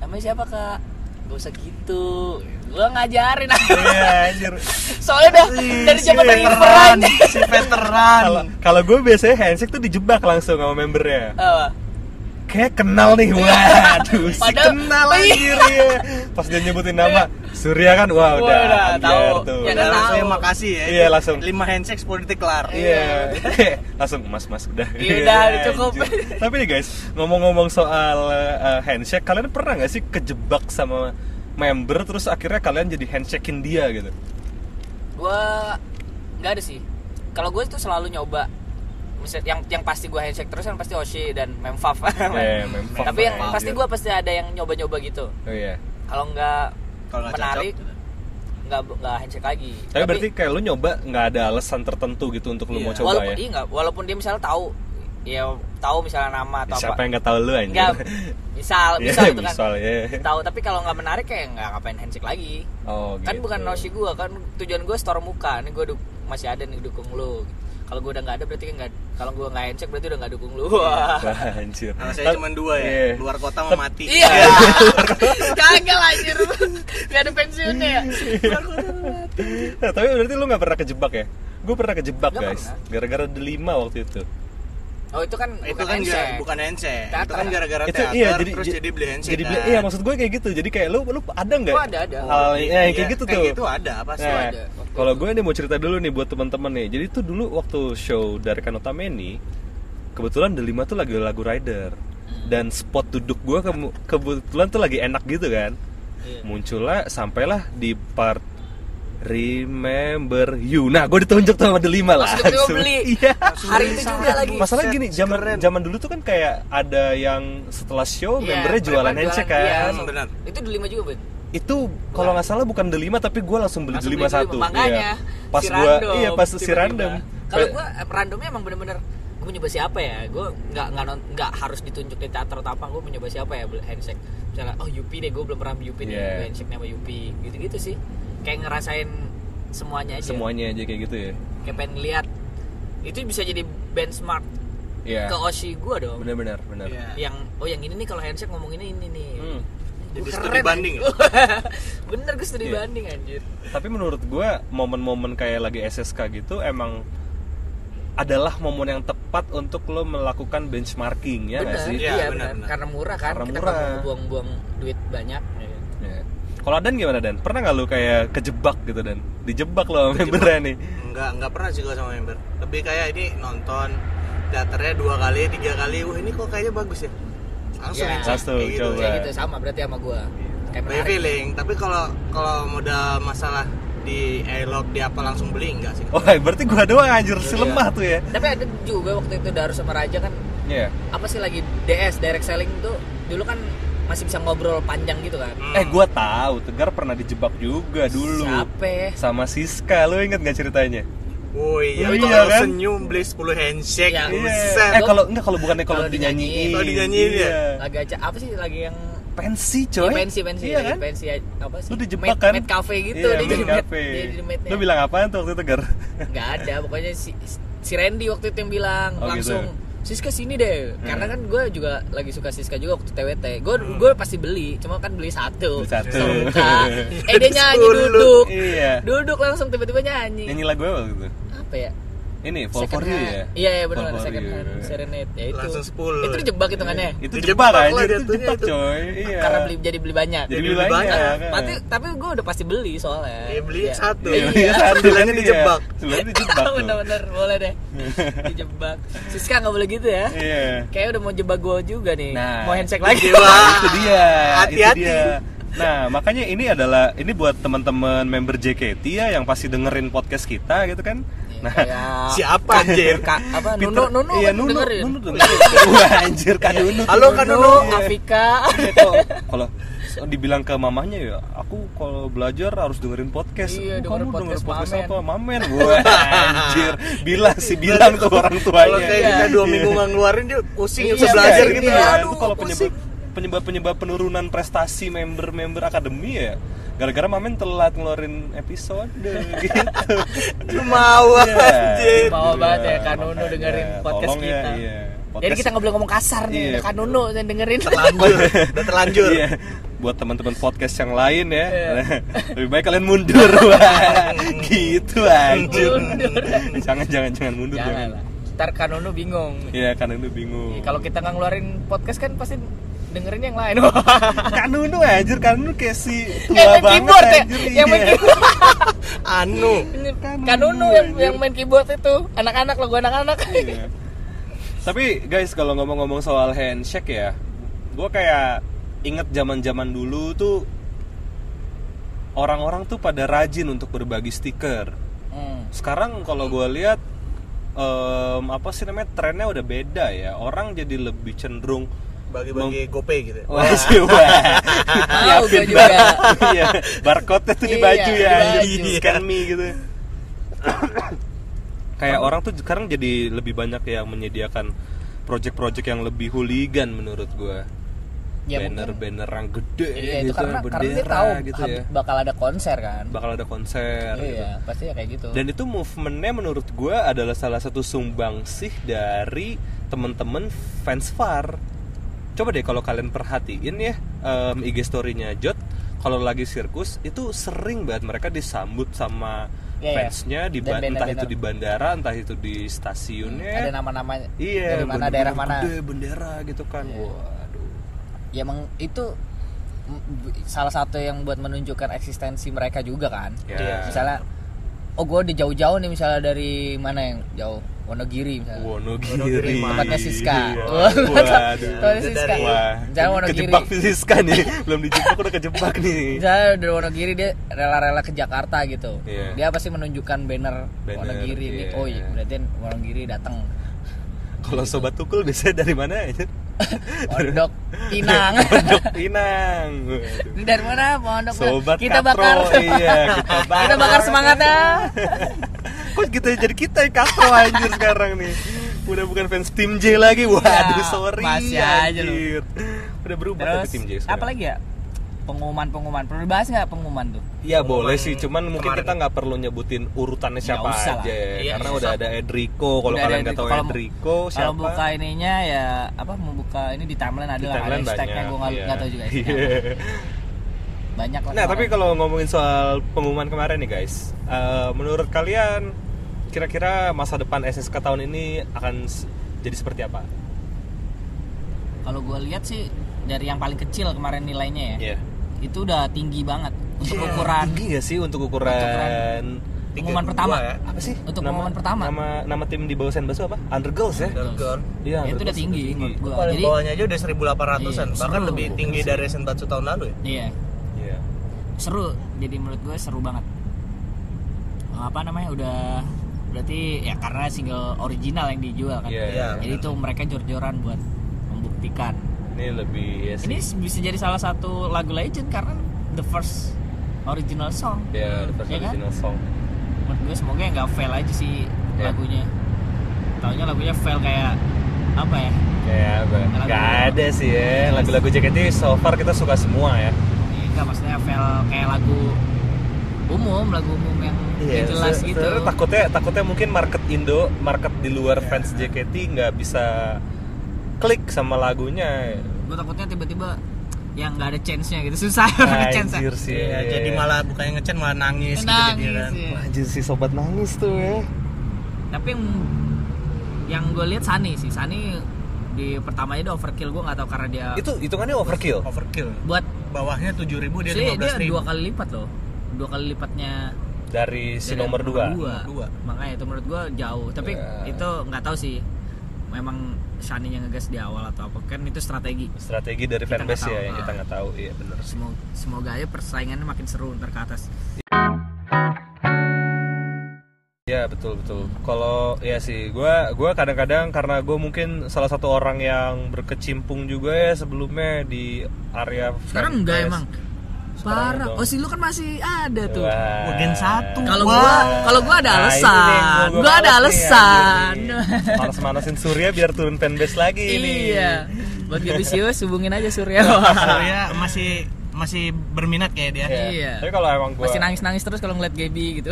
namanya siapa kak gak usah gitu gue ngajarin. Iya [LAUGHS] anjir. Soalnya dah dari si zaman veteran si veteran. Kalau gue biasanya handshake tuh dijebak langsung sama membernya. Apa? Kayak kenal nih waduh si Padahal- kenal anjir ya. pas dia nyebutin nama Surya kan wah udah udah, tahu. tuh. Ya, Udah langsung. tahu. ya makasih ya. Iya, langsung. 5 handshake 10 detik kelar. Iya, [LAUGHS] langsung mas mas udah. Iya, udah, cukup. Tapi nih guys, ngomong-ngomong soal uh, handshake, kalian pernah nggak sih kejebak sama member terus akhirnya kalian jadi handshakein dia gitu? gue nggak ada sih kalau gue tuh selalu nyoba Misal, yang yang pasti gue handshake terus yang pasti Oshi dan Memfav [LAUGHS] Eh, Memfav, tapi yang pasti gue pasti ada yang nyoba-nyoba gitu Oh iya. kalau nggak Kalau nggak menarik cocok, nggak nggak handshake lagi Tapi, berarti kayak lu nyoba nggak ada alasan tertentu gitu untuk lu Iya. mau coba walaupun ya? iya nggak walaupun dia misalnya tahu ya tahu misalnya nama atau Siapa apa. yang nggak tahu lu anjir? nggak misal [LAUGHS] Iya, misal gitu kan. misal, iya. tahu tapi kalau nggak menarik kayak nggak ngapain handshake lagi. Oh, kan gitu. bukan nosi gue kan tujuan gue store muka. Nih gue masih ada nih dukung lu. Kalau gue udah nggak ada berarti kan nggak kalau gue nggak handshake berarti udah nggak dukung lu. Wah [LAUGHS] Wah, anjir. Nah, saya cuma dua ya. Iya. luar kota mau mati. Iya. [LAUGHS] Kagak anjir. Nggak ada pensiunnya ya? Nah, tapi berarti lu nggak pernah kejebak ya? Gue pernah kejebak Nggak guys, gara-gara delima waktu itu. Oh itu kan itu bukan kan nggak- bukan handshake itu kan gara-gara itu teater iya jadi terus jadi beli handshake jadi beli kan. iya maksud gue kayak gitu. Jadi kayak lu lu ada nggak? Oh, ada, ada. hal Oh, ya, iya, yang kayak gitu kayak tuh. gitu ada pasti Nah, ada. Kalau gue nih mau cerita dulu nih buat teman-teman nih. Jadi tuh dulu waktu show dari Kanotameni kebetulan Delima tuh lagi lagu Rider. Dan spot duduk gue ke- kebetulan tuh lagi enak gitu kan. Iya. muncullah sampailah di part Remember You. Nah, gue ditunjuk tuh sama Delima lah. Langsung tiba-tiba beli. Iya. hari itu juga lagi Masalah gini, zaman zaman dulu tuh kan kayak ada yang setelah show Iya, membernya jualan handshake kan. iya. Hmm, benar. itu di lima juga ben Itu kalau nggak salah bukan Delima tapi gue langsung beli Langsung Delima satu. Delima. makanya Iya. Pas si gue random, iya pas si tiba-tiba. random. kalau gue randomnya emang bener-bener gue mau nyoba siapa ya gue nggak nggak nggak harus ditunjuk di teater atau apa gue mau nyoba siapa ya beli handshake misalnya oh Yupi deh gue belum pernah Yupi nih Yeah. gue handshake sama Yupi gitu-gitu sih kayak ngerasain semuanya aja semuanya aja kayak gitu ya. kayak pengen lihat itu bisa jadi benchmark Iya. ke Oshi gue dong Benar-benar, benar. Iya. yang oh yang ini nih kalau handshake ngomong ini ini nih Hmm. Jadi studi banding ya? [LAUGHS] bener gue studi Iya. banding anjir Tapi menurut gue momen-momen kayak lagi SSK gitu emang adalah momen yang tepat untuk lo melakukan benchmarking ya bener sih? Iya, iya benar, benar benar. karena murah kan Karena kita murah. mau buang-buang duit banyak ya kan? Kalau Dan gimana Dan? Pernah nggak lu kayak kejebak gitu Dan? Dijebak lo sama membernya nih Enggak, enggak pernah sih gue sama member. Lebih kayak ini nonton teaternya dua kali, tiga kali. Wah ini kok kayaknya bagus ya. Langsung handshake, Langsung, kayak gitu. coba. kayak gitu sama berarti sama gua kayak By menarik feeling. Tapi kalau kalau modal masalah di elok di apa langsung beli enggak sih? Oh berarti gua doang anjir si Iya. lemah tuh ya tapi ada juga waktu itu Darus sama Raja kan Iya apa sih lagi DS direct selling tuh dulu kan masih bisa ngobrol panjang gitu kan Hmm. Eh gua tahu Tegar pernah dijebak juga dulu siapa Sama Siska, lu inget gak ceritanya? Oh iya, Iya itu kan? senyum beli 10 handshake. Iya. Buset. Eh kalau enggak kalau bukannya kalau Kalau dinyanyiin. Kalau dinyanyiin ya? lagi aja apa sih lagi yang Pensi ya, coy pensi pensi Iya kan? pensi apa sih Lu dijebak kan? Mad cafe gitu Iya, dia jadi cafe. dia jadi madnya. Lu bilang apaan tuh waktu itu Gar? nggak ada pokoknya si si Randy waktu itu yang bilang Oh, langsung gitu. Siska sini deh. Karena Hmm. kan gue juga lagi suka Siska juga waktu TWT gue gue pasti beli cuma kan beli satu. Beli satu. [LAUGHS] Muka. Eh dia nyanyi duduk. Iya. Duduk langsung tiba-tiba nyanyi. Nyanyi lagu apa waktu itu? apa ya ini Fall Second for You Hand. ya Iya, iya benar, second hand serenade. Ya itu. Langsung 10. Itu dijebak hitungannya. itu Itu jebak jebak aja itu jebak coy iya Karena beli jadi beli banyak. jadi beli banyak, banyak. kan. Tapi tapi gue udah pasti beli soalnya. Iya, beli Iya. satu. Iya, Iya. iya, satu Bilangnya iya. dijebak. Sebenarnya dijebak tuh. Bener-bener boleh deh. [LAUGHS] dijebak. Siska nggak boleh gitu ya. iya Kayak udah mau jebak gue juga nih. Nah. mau handshake lagi. [LAUGHS] Wah. itu dia Hati-hati. nah makanya ini adalah ini buat teman-teman member JKT ya yang pasti dengerin podcast kita gitu kan nah Kayak Siapa anjir? Ka, apa Peter- Nunu Nunu iya kan Nunu dengerin. Nunu dengerin wah anjir kan Nunu Halo, Kak Nunu. Iya. Afika. [LAUGHS] Iya, kalau dibilang ke mamahnya ya aku kalau belajar harus dengerin podcast Iya, Oh, dengerin kamu podcast podcast Mamen. apa mamen wah anjir bilang sih bilang tuh orang tuanya Kalau kayak Iya. kita dua minggu nggak ngeluarin dia pusing Iya, belajar iya, gitu iya. ya. Aduh, kalau pusing. penyebab penyebab penyebab penurunan prestasi member-member akademi ya gara-gara Mamen telat ngeluarin episode [LAUGHS] gitu. Mau Iya. anjir. Bawa banget ya Iya, Kak Nunu makanya. dengerin podcast Tolong ya, kita. iya. Jadi Podcast- kita nggak boleh ngomong kasar nih, Iya. Nunu yang dengerin. Terlanjur, udah terlanjur. Iya. Buat teman-teman podcast yang lain ya, Iya. [LAUGHS] lebih baik kalian mundur. [LAUGHS] Gitu anjir. Mundur. jangan jangan jangan mundur Jangan jangan. lah. Ntar Kak Nunu bingung. Iya, itu bingung. Iya, Kalau kita nggak ngeluarin podcast kan pasti dengerin yang lain. [LAUGHS] Kan Nunu anjir, kan Nunu kayak si tua yang main banget keyboard ya, anjir, yang main iya. keyboard. [LAUGHS] Anu. Ini Kak Kak Nunu, Nunu yang yang main keyboard itu, anak-anak logo anak-anak. Iya. Tapi guys kalau ngomong-ngomong soal handshake ya, gue kayak inget zaman-zaman dulu tuh orang-orang tuh pada rajin untuk berbagi stiker. Hmm. Sekarang kalau gue lihat em, apa sih namanya trennya udah beda ya. Orang jadi lebih cenderung Bagi-bagi GoPay gitu. ya. Wah, sih, wah. Mau Nyiapin gua juga. banget. [LAUGHS] Iya, barcode-nya tuh di Iya, baju ya, di scan me gitu. [COUGHS] Kayak orang tuh sekarang jadi lebih banyak yang menyediakan project-project yang lebih hooligan menurut gua. Ya, Banner-banner yang gede Iya gitu, itu karena karena dia bendera tahu gitu ya. bakal ada konser kan. Bakal ada konser gitu. Iya, pasti ya kayak gitu. Dan itu movementnya menurut gua adalah salah satu sumbangsih dari temen-temen fans Far. Coba deh kalau kalian perhatiin ya em, IG story-nya Jot, kalau lagi sirkus itu sering banget mereka disambut sama Iya, iya. fansnya di ba- entah itu di bandara, entah itu di stasiunnya. ada nama-nama Iya, dari mana bener-bener daerah mana. gede bendera gitu kan. Iya. Waduh. Ya emang itu salah satu yang buat menunjukkan eksistensi mereka juga kan. Ya. Misalnya oh gue di jauh-jauh nih misalnya dari mana yang jauh Wonogiri misalnya. Wonogiri. Tempatnya Siska. Waduh. Tempatnya Siska. Wah, Misalnya Wonogiri. kejebak Siska nih. Belum dijebak udah kejebak nih. Misalnya dari Wonogiri dia rela-rela ke Jakarta gitu. Iya. Dia pasti menunjukkan banner, Banner, Wonogiri ini. iya. Oh iya, berarti Wonogiri datang. Kalau sobat tukul biasanya dari mana aja? [LAUGHS] Pondok Pinang. [LAUGHS] Pondok Pinang. Ini dari mana Pondok? Sobat Kita Katro, bakar. iya, kita bakar. [LAUGHS] kita bakar semangatnya. Kok kita jadi kita yang katro anjir sekarang nih. Udah bukan fans tim J lagi. Waduh, Ya, sorry. masih aja anjir. Udah berubah Terus tim J sekarang. apa lagi ya? Pengumuman-pengumuman. Perlu dibahas nggak pengumuman tuh? Ya Pengumuman boleh sih, cuman mungkin kemarin. kita nggak perlu nyebutin urutannya siapa lah. aja, Iya, karena udah ada Edrico. Kalau kalian ada nggak tahu Kalau- Edrico siapa? Kalau buka ininya ya apa mau buka ini di timeline ada Di lah ada timeline hashtagnya banyak, gue nggak iya. nggak tahu juga Iya. apa. [LAUGHS] banyak lah Nah, tapi kalau ngomongin soal pengumuman kemarin nih guys, eh, menurut kalian kira-kira masa depan SSK tahun ini akan jadi seperti apa? kalau gue lihat sih dari yang paling kecil kemarin nilainya ya Iya. itu udah tinggi banget untuk Iya, ukuran tinggi gak sih untuk ukuran ukuran pengumuman pertama ya. apa sih? Untuk Nama- pengumuman pertama. Nama nama tim di bawah Senbasu apa? Undergirls ya? Undergirl. Iya, Ya, itu udah Undergirls tinggi menurut gua. Paling Jadi bawahnya aja udah 1800-an, Iya, bahkan seru. lebih tinggi dari Senbatsu tahun lalu ya. Iya. Seru. Jadi menurut gue seru banget. Apa namanya udah berarti ya karena single original yang dijual kan. Iya. Iya. Jadi itu mereka jor-joran buat membuktikan. Ini lebih ya sih. Ini bisa jadi salah satu lagu legend karena the first original song. Ya, the first kan? original song. Menurut gue semoga nggak fail aja sih Iya. lagunya. Taunya lagunya fail kayak apa ya? Kayak apa? Lagu- Gak ada sih ya. Lagu-lagu JKT so far kita suka semua ya. Ya, enggak maksudnya fail kayak lagu umum, lagu umum yang Iya, nggak jelas se- gitu. sebenarnya takutnya takutnya mungkin market Indo, market di luar fans JKT nggak bisa klik sama lagunya. Gue takutnya tiba-tiba yang nggak ada chance-nya gitu, susah [LAUGHS] ada chance. Anjir sih. Iya, jadi malah bukannya ngecen malah nangis, gitu Nangis, jadi kan. iya. Wah, Anjir sih sobat nangis tuh ya. tapi yang yang gue lihat Sani sih Sani di pertamanya dia overkill gue nggak tahu karena dia Itu hitungannya overkill. overkill buat bawahnya 7000 dia sih dia 15000 dua kali lipat loh dua kali lipatnya Dari si dari nomor 2. Nomor dua. makanya itu menurut gue jauh tapi Ya. itu nggak tahu sih memang Shani yang ngegas di awal atau apa kan itu strategi Strategi dari fanbase ya yang kita nggak tahu. Iya benar. semoga semoga aja persaingannya makin seru ntar ke atas Ya betul betul. Kalau ya sih, gua gua kadang-kadang karena gue mungkin salah satu orang yang berkecimpung juga ya sebelumnya di area sekarang enggak emang Sekarang parah dong. oh si lu kan masih ada tuh Wah. Gen satu. Kalau gua kalau gua ada Nah, alasan. nih, gua, males ada nih, alasan. nih. Manas-manasin Surya biar turun fanbase lagi nih. iya. Buat Gebisius hubungin aja Surya. Surya masih masih berminat kayak dia Iya. Iya. Tapi kalau emang gua Masih nangis-nangis terus kalau ngeliat Gaby gitu.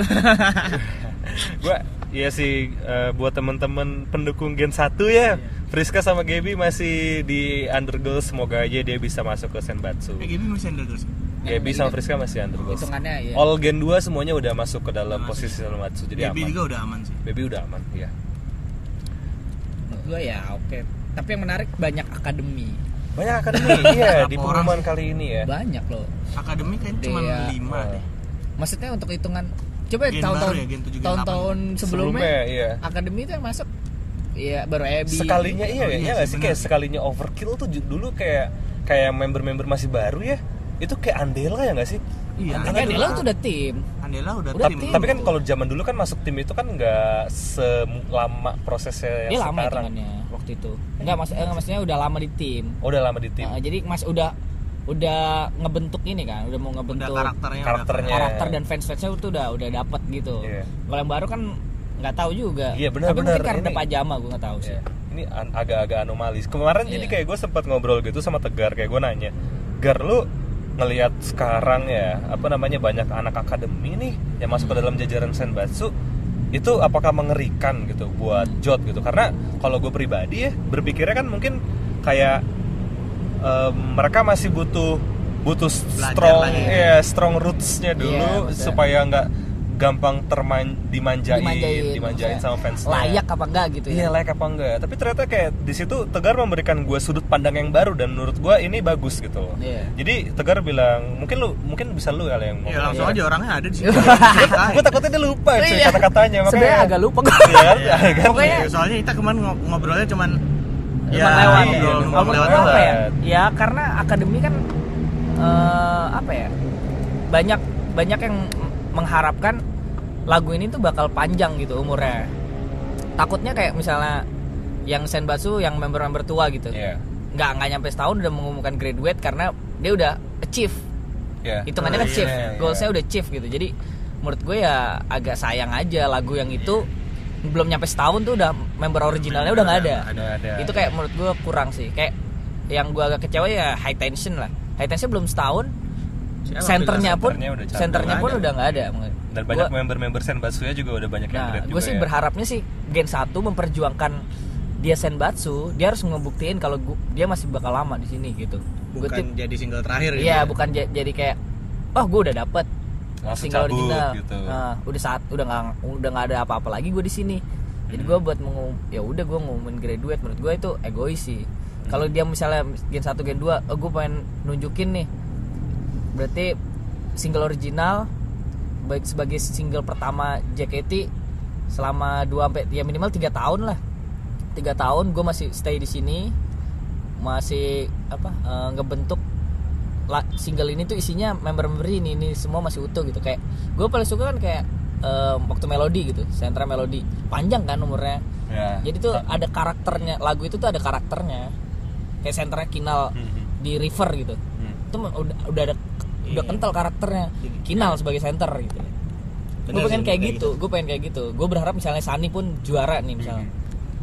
[LAUGHS] gua iya sih eh, buat temen-temen pendukung Gen 1 ya. Friska sama Gaby masih di undergoal semoga aja dia bisa masuk ke Senbatsu. eh Gaby masih terus Gaby sama Friska masih undergoal. Hitungannya ya. All Gen 2 semuanya udah masuk ke dalam posisi Senbatsu jadi Gaby aman. juga udah aman sih Baby udah aman, ya. Menurut gua ya oke. Tapi yang menarik banyak akademi. Banyak akademi, iya di orang kali ini ya. Banyak loh. akademi kayaknya cuma Dia- 5 deh Maksudnya untuk hitungan coba Gen tahun-tahun ya, Gen 7, Gen tahun-tahun sebelumnya, Sebelumnya, iya. akademi itu yang masuk Iya baru Ebi. Sekalinya iya, Oh, iya, iya nggak sih, sih kayak sekalinya overkill tuh dulu kayak kayak member-member masih baru ya. Itu kayak Andela ya nggak sih? Iya Tapi Andela tuh udah tim. Andela udah, Udah tim tim. Tapi kan kalau zaman dulu kan masuk tim itu kan nggak selama prosesnya yang Dia lama sekarang. hitungannya waktu itu. Enggak mas, eh, maksudnya udah lama di tim. Oh, udah lama di tim. Nah, jadi mas udah udah ngebentuk ini kan, udah mau udah ngebentuk karakternya Karakternya. udah karakter dan fans fansnya itu udah udah dapat gitu. Iya. Kalau yang baru kan nggak tahu juga. Iya, benar, Tapi benar. mungkin karena Ini- pajama gue nggak tahu sih. Ya, Ini an- agak-agak anomali. Kemarin jadi Iya. kayak gue sempat ngobrol gitu sama Tegar kayak gue nanya, Gar lu ngelihat sekarang ya apa namanya banyak anak akademi nih yang masuk ke dalam jajaran Senbatsu itu apakah mengerikan gitu buat Jot gitu karena kalau gue pribadi ya berpikirnya kan mungkin kayak em, mereka masih butuh butuh Belajar strong lagi. ya strong rootsnya dulu Iya, maksudnya. supaya nggak gampang terman dimanjain Dimanjain, dimanjain, sama fansnya Layak apa enggak gitu Iya ya. layak apa enggak Tapi ternyata kayak di situ Tegar memberikan gue sudut pandang yang baru Dan menurut gue ini bagus gitu loh Iya. Jadi Tegar bilang Mungkin lu mungkin bisa lu kali yang ya langsung ngomong. aja orangnya ada di sini [LAUGHS] Gue takutnya dia lupa cuy Iya. kata-katanya makanya Sebenarnya agak lupa gue. Iya, Iya. kan? Pokoknya Ya, soalnya kita kemarin ngo- ngobrolnya cuman Ya, lewat iya, ya. ngobrol, ngobrol ngobrol lewat lewat. apa ya? Ya karena akademi kan eh, apa ya? Banyak banyak yang mengharapkan lagu ini tuh bakal panjang gitu umurnya. Takutnya kayak misalnya yang Senbatsu yang member-member tua gitu. Iya Nggak nggak nyampe setahun udah mengumumkan graduate karena dia udah achieve. Iya Hitungannya Oh, kan iya, achieve. iya. Goalsnya udah achieve gitu. Jadi menurut gue ya agak sayang aja lagu yang itu belum nyampe setahun tuh udah member originalnya udah nggak ada Ada ada itu kayak menurut gue kurang sih kayak yang gue agak kecewa ya high tension lah high tension belum setahun Siapa senternya pun senternya pun ada. udah nggak ada Dan banyak member-member Senbatsu nya juga udah banyak yang nah gue sih ya. berharapnya sih Gen 1 memperjuangkan dia Senbatsu dia harus ngebuktiin kalau dia masih bakal lama di sini gitu Gua bukan tip- jadi single terakhir gitu iya ya. bukan ja- jadi kayak oh gue udah dapet Langsung single cabut original gitu. Nah, udah saat udah nggak udah nggak ada apa-apa lagi gue di sini jadi gue buat mengum ya udah gue ngumumin graduate menurut gue itu egois sih kalau dia misalnya gen 1 gen 2 oh, gue pengen nunjukin nih berarti single original baik sebagai single pertama JKT selama 2 sampai ya minimal tiga tahun lah. Tiga tahun gue masih stay di sini masih apa eh, ngebentuk single ini tuh isinya member-member ini ini semua masih utuh gitu. Kayak gue paling suka kan kayak eh, waktu melodi gitu sentra melodi panjang kan umurnya. Ya. jadi tuh ada karakternya lagu itu tuh ada karakternya. Kayak sentra kinal Mhm. di river gitu. Hmm. itu udah udah ada udah Iya. kental karakternya. Kinal sebagai center gitu. Gue Bener pengen sih, kayak kayak gitu gue pengen kayak gitu. Gue berharap misalnya Sani pun juara nih misalnya. Mhm.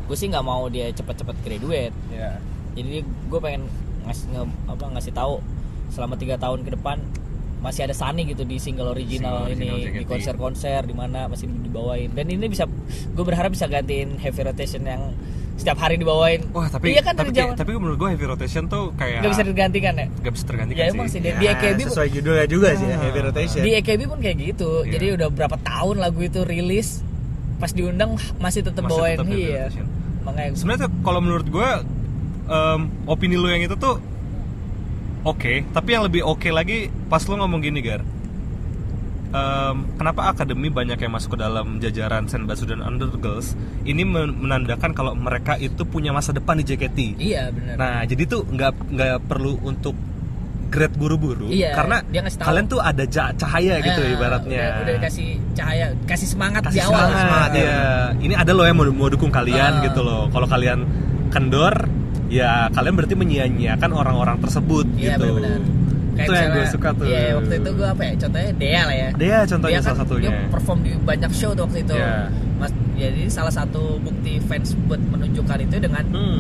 gue sih nggak mau dia cepet-cepet graduate. Ya. jadi gue pengen ngasih nge, apa ngasih tahu selama tiga tahun ke depan masih ada Sani gitu di single original, Single ini di konser-konser di mana masih dibawain. Dan ini bisa gue berharap bisa gantiin heavy rotation yang setiap hari dibawain. Wah tapi iya kan tapi, zaman. tapi menurut gue heavy rotation tuh kayak nggak bisa digantikan ya? Nggak bisa tergantikan ya emang sih. di, Ya, di AKB pun- sesuai judulnya juga sih ya, Ah. heavy rotation. Di AKB pun kayak gitu. Iya. jadi udah berapa tahun lagu itu rilis pas diundang masih tetap Masih bawain tetap iya. makanya sebenarnya kalau menurut gue em, opini lu yang itu tuh oke tapi yang lebih oke lagi pas lu ngomong gini gar Em, kenapa akademi banyak yang masuk ke dalam jajaran Senbatsu dan Undergirls ini men- menandakan kalau mereka itu punya masa depan di JKT iya benar nah jadi tuh nggak nggak perlu untuk grade buru-buru Iya, karena dia ngasih tahu. kalian tuh ada cahaya gitu Nah, ibaratnya udah, udah kasih cahaya kasih semangat kasih di awal semangat, semangat, ya. ya. Ini ada loh yang mau, mau dukung kalian Ah. gitu loh. Kalau kalian kendor, ya kalian berarti menyia-nyiakan orang-orang tersebut iya gitu. benar Itu yang gue suka tuh. iya waktu itu gue apa ya contohnya Dea lah ya Dia contohnya kan salah satunya. dia perform di banyak show tuh waktu itu Iya. Mas, jadi salah satu bukti fans buat menunjukkan itu dengan Hmm,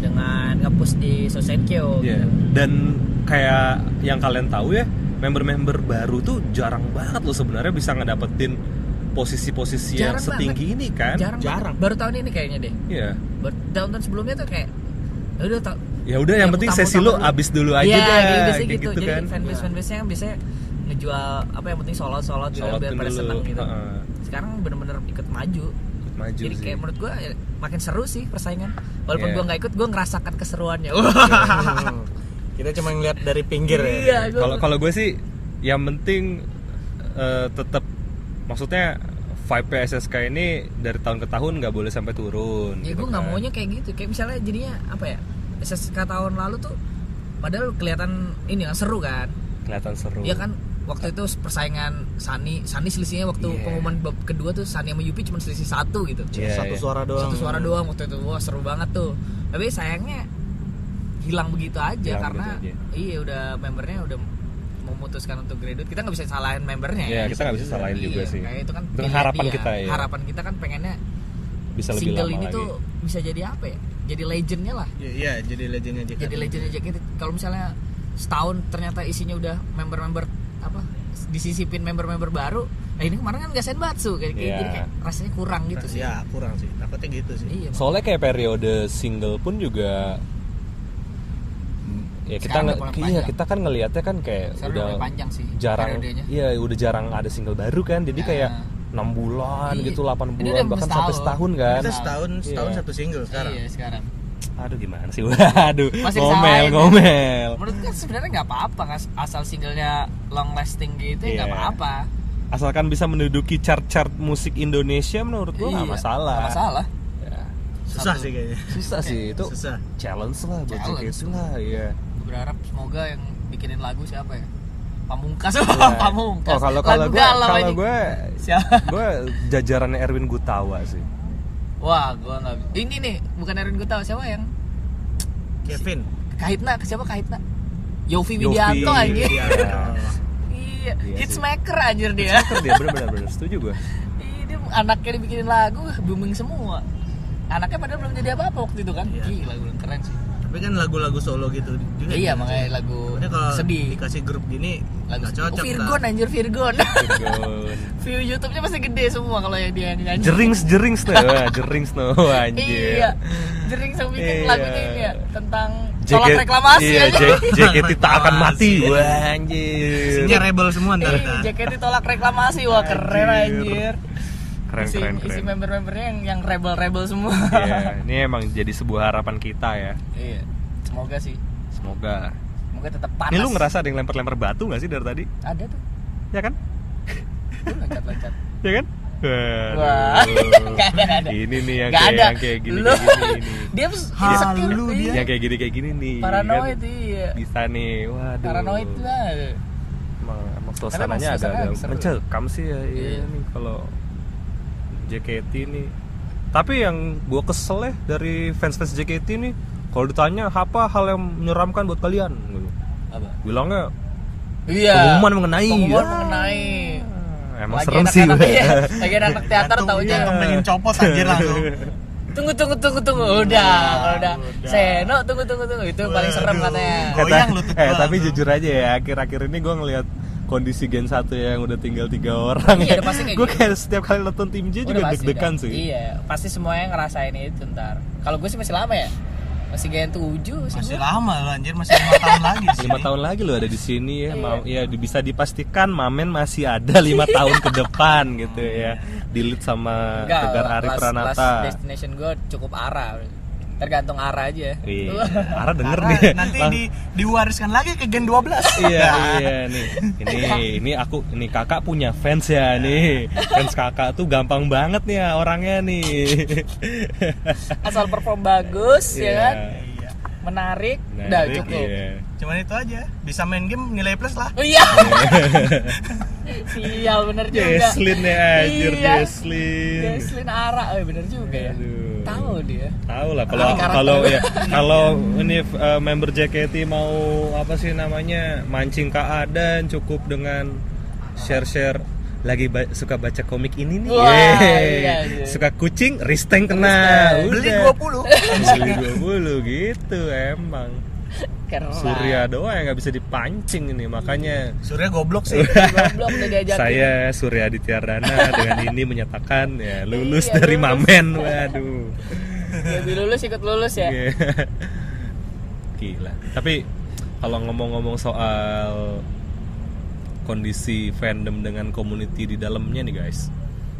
dengan ngepush di Sosenkyo iya. gitu. Dan kayak yang kalian tahu ya, member-member baru tuh jarang banget loh sebenarnya bisa ngedapetin posisi-posisi yang setinggi ini kan. jarang, Jarang. banget. baru tahun ini kayaknya deh Iya. Baru tahun-tahun sebelumnya tuh kayak "Ya udah Ya udah yang, penting sesi lu utama-utama dulu." abis dulu aja Iya, dah. kayak kayak gitu. Jadi kan. fanbase fanbase nya kan biasanya ngejual apa yang penting solo solo gitu Solotin biar pada seneng gitu. Heeh. Sekarang bener-bener ikut maju. Maju Jadi sih. kayak menurut gua ya, makin seru sih persaingan. Walaupun Iya. gua nggak ikut, gua ngerasakan keseruannya. Hmm. [LAUGHS] Kita cuma ngeliat dari pinggir ya. Iya, kalau kalau gue sih yang penting eh, tetap maksudnya vibe PSSK ini dari tahun ke tahun nggak boleh sampai turun ya gitu gue nggak kan. maunya kayak gitu kayak misalnya jadinya apa ya SSK tahun lalu tuh padahal kelihatan ini kan seru kan kelihatan seru Iya kan waktu itu persaingan Sani Sani selisihnya waktu Iya. pengumuman bab kedua tuh Sani sama Yupi cuma selisih satu gitu Iya, Satu iya. suara doang. satu suara doang waktu itu wah seru banget tuh tapi sayangnya hilang begitu aja Hilang karena begitu iya udah membernya udah memutuskan untuk graduate kita nggak bisa salahin membernya Iya, ya kita nggak bisa salahin juga Iya, sih. kayak itu kan Itu pilihan harapan dia. kita ya. harapan kita kan pengennya bisa lebih single lama ini lagi tuh bisa jadi apa ya jadi legendnya lah Iya, Iya, jadi legendnya JKT. jadi legendnya JKT kalau misalnya setahun ternyata isinya udah member-member apa disisipin member-member baru nah ini kemarin kan nggak senbatsu kayak, kayak Iya. jadi kayak rasanya kurang gitu sih Ya kurang sih. Takutnya gitu sih. iya soalnya kayak periode single pun juga ya kita nge- iya panjang. kita kan ngelihatnya kan kayak Sekarang udah panjang sih jarang periodenya. iya udah jarang ada single baru kan jadi Nah. kayak enam bulan Iya. gitu 8 Ini bulan bahkan setahun. sampai setahun kan Kita setahun setahun Iya. satu single sekarang. iya sekarang aduh gimana sih [LAUGHS] waduh Masih ngomel ya? ngomel menurut kan sebenarnya nggak apa-apa kan asal singlenya long lasting gitu ya nggak Iya. apa-apa asalkan bisa menduduki chart-chart musik Indonesia menurut gua nggak Iya, masalah nggak masalah Ya, Susah Satu. sih kayaknya. susah sih itu Susah. challenge lah buat Challenge. JKT lah ya gue berharap semoga yang bikinin lagu siapa ya Pamungkas. Iya. [LAUGHS] Pamungkas. Oh kalau kalau gue kalau ini. gue siapa? [LAUGHS] gue jajarannya Erwin Gutawa sih. Wah gue nggak ini nih bukan Erin gue tahu siapa yang? Kevin. Kahitna siapa Kahitna Yofi Yofi. Widianto anjir [LAUGHS] Iya. iya Iya hitsmaker anjir dia. Kan dia bener-bener bener setuju gue Iya, dia anaknya dibikinin lagu booming semua. Anaknya padahal belum jadi apa-apa waktu itu kan. Iya. gila gue keren sih Tapi kan lagu-lagu solo gitu juga. iya makanya lagu Ini kalau sedih dikasih grup gini lagu nggak sedih. cocok. oh, Virgon ntar. anjir Virgon Virgon. [LAUGHS] view YouTube-nya pasti gede semua kalau yang dia nyanyi jerings jerings tuh Wah, jerings no [LAUGHS] anjir iya jering sama bikin Iya. lagunya ini ya tentang tolak reklamasi iya, aja JKT [LAUGHS] tak akan mati wah anjir Isinya rebel semua ntar. Iya, ntar. JKT tolak reklamasi wah keren Anjir. Keren isi, keren isi keren. member-membernya yang yang rebel-rebel semua. Iya, ini emang jadi sebuah harapan kita ya. Iya semoga sih. Semoga. Semoga tetap panas. Ini lu ngerasa ada yang lempar-lempar batu gak sih dari tadi? Ada tuh. Ya kan? Loncat-loncat. Ya kan? Waduh. Wah, nggak ada, nggak ada. ini nih yang kayak, ada. yang kayak gini kayak gini [LAUGHS] dia harus Halu dia. iya. yang kayak gini kayak gini nih paranoid kan? iya. Bisa nih. Waduh. Paranoid lah. Emang, emang suasananya agak agak mencekam sih ya iya Iya. nih kalau JKT nih tapi yang gua kesel ya dari fans-fans JKT nih kalau ditanya apa hal yang menyeramkan buat kalian? Gitu. apa? Bilangnya iya. Pengumuman mengenai, pengumuman ya. mengenai. Emang Lagi serem sih iya, lagi anak teater taunya. jantung pengen copot anjir langsung. tunggu tunggu tunggu tunggu. Udah kalau udah. udah. Seno tunggu tunggu tunggu. Itu paling serem katanya. Kata- eh tapi jujur aja ya akhir-akhir ini gue ngeliat kondisi Gen 1 yang udah tinggal tiga orang Iya, ya. pasti kayak gue gitu. kayak setiap kali nonton tim J Udah juga deg-degan sih iya pasti semuanya ngerasain itu ntar kalau gue sih masih lama ya Masih Gen 7 sih Masih gua. lama loh anjir, masih 5 tahun [LAUGHS] lagi lima tahun lagi lo ada di sini ya, Iya. Ma- ya bisa dipastikan Mamen masih ada lima tahun ke depan gitu ya, dilit sama Enggak, Tegar Ari last- Pranata. last destination gue cukup arah. Tergantung arah aja. Iya, [LAUGHS] Ara denger Karena nih. nanti Lang- di, diwariskan lagi ke Gen 12 iya [LAUGHS] iya nih ini ini aku ini kakak punya fans ya nih fans kakak tuh gampang banget nih ya orangnya nih Asal perform bagus ya Iya. kan. Iya. Menarik, Nah, udah cukup. iya. Cuman itu aja, bisa main game nilai plus lah Oh iya. Sial [LAUGHS] bener juga. Jesslyn ya anjir Iya. Jesslyn Jesslyn Ara, oh, bener juga ya. Aduh. Tahu dia. tahu lah kalau kalau ya [LAUGHS] kalau ini uh, member JKT mau apa sih namanya mancing ke Adan cukup dengan share share lagi ba- suka baca komik ini nih Wah, iya, iya. suka kucing Risteng kena Risteng. Beli Udah. 20 beli 20 gitu emang [LAUGHS] Keren. Surya doang yang nggak bisa dipancing ini makanya Surya goblok sih Goblok udah diajakin. saya Surya Dityardana dengan ini menyatakan ya lulus Iya, dari lulus. Mamen waduh Ya, lulus ikut lulus ya. Iya. Gila. Tapi kalau ngomong-ngomong soal kondisi fandom dengan community di dalamnya nih guys,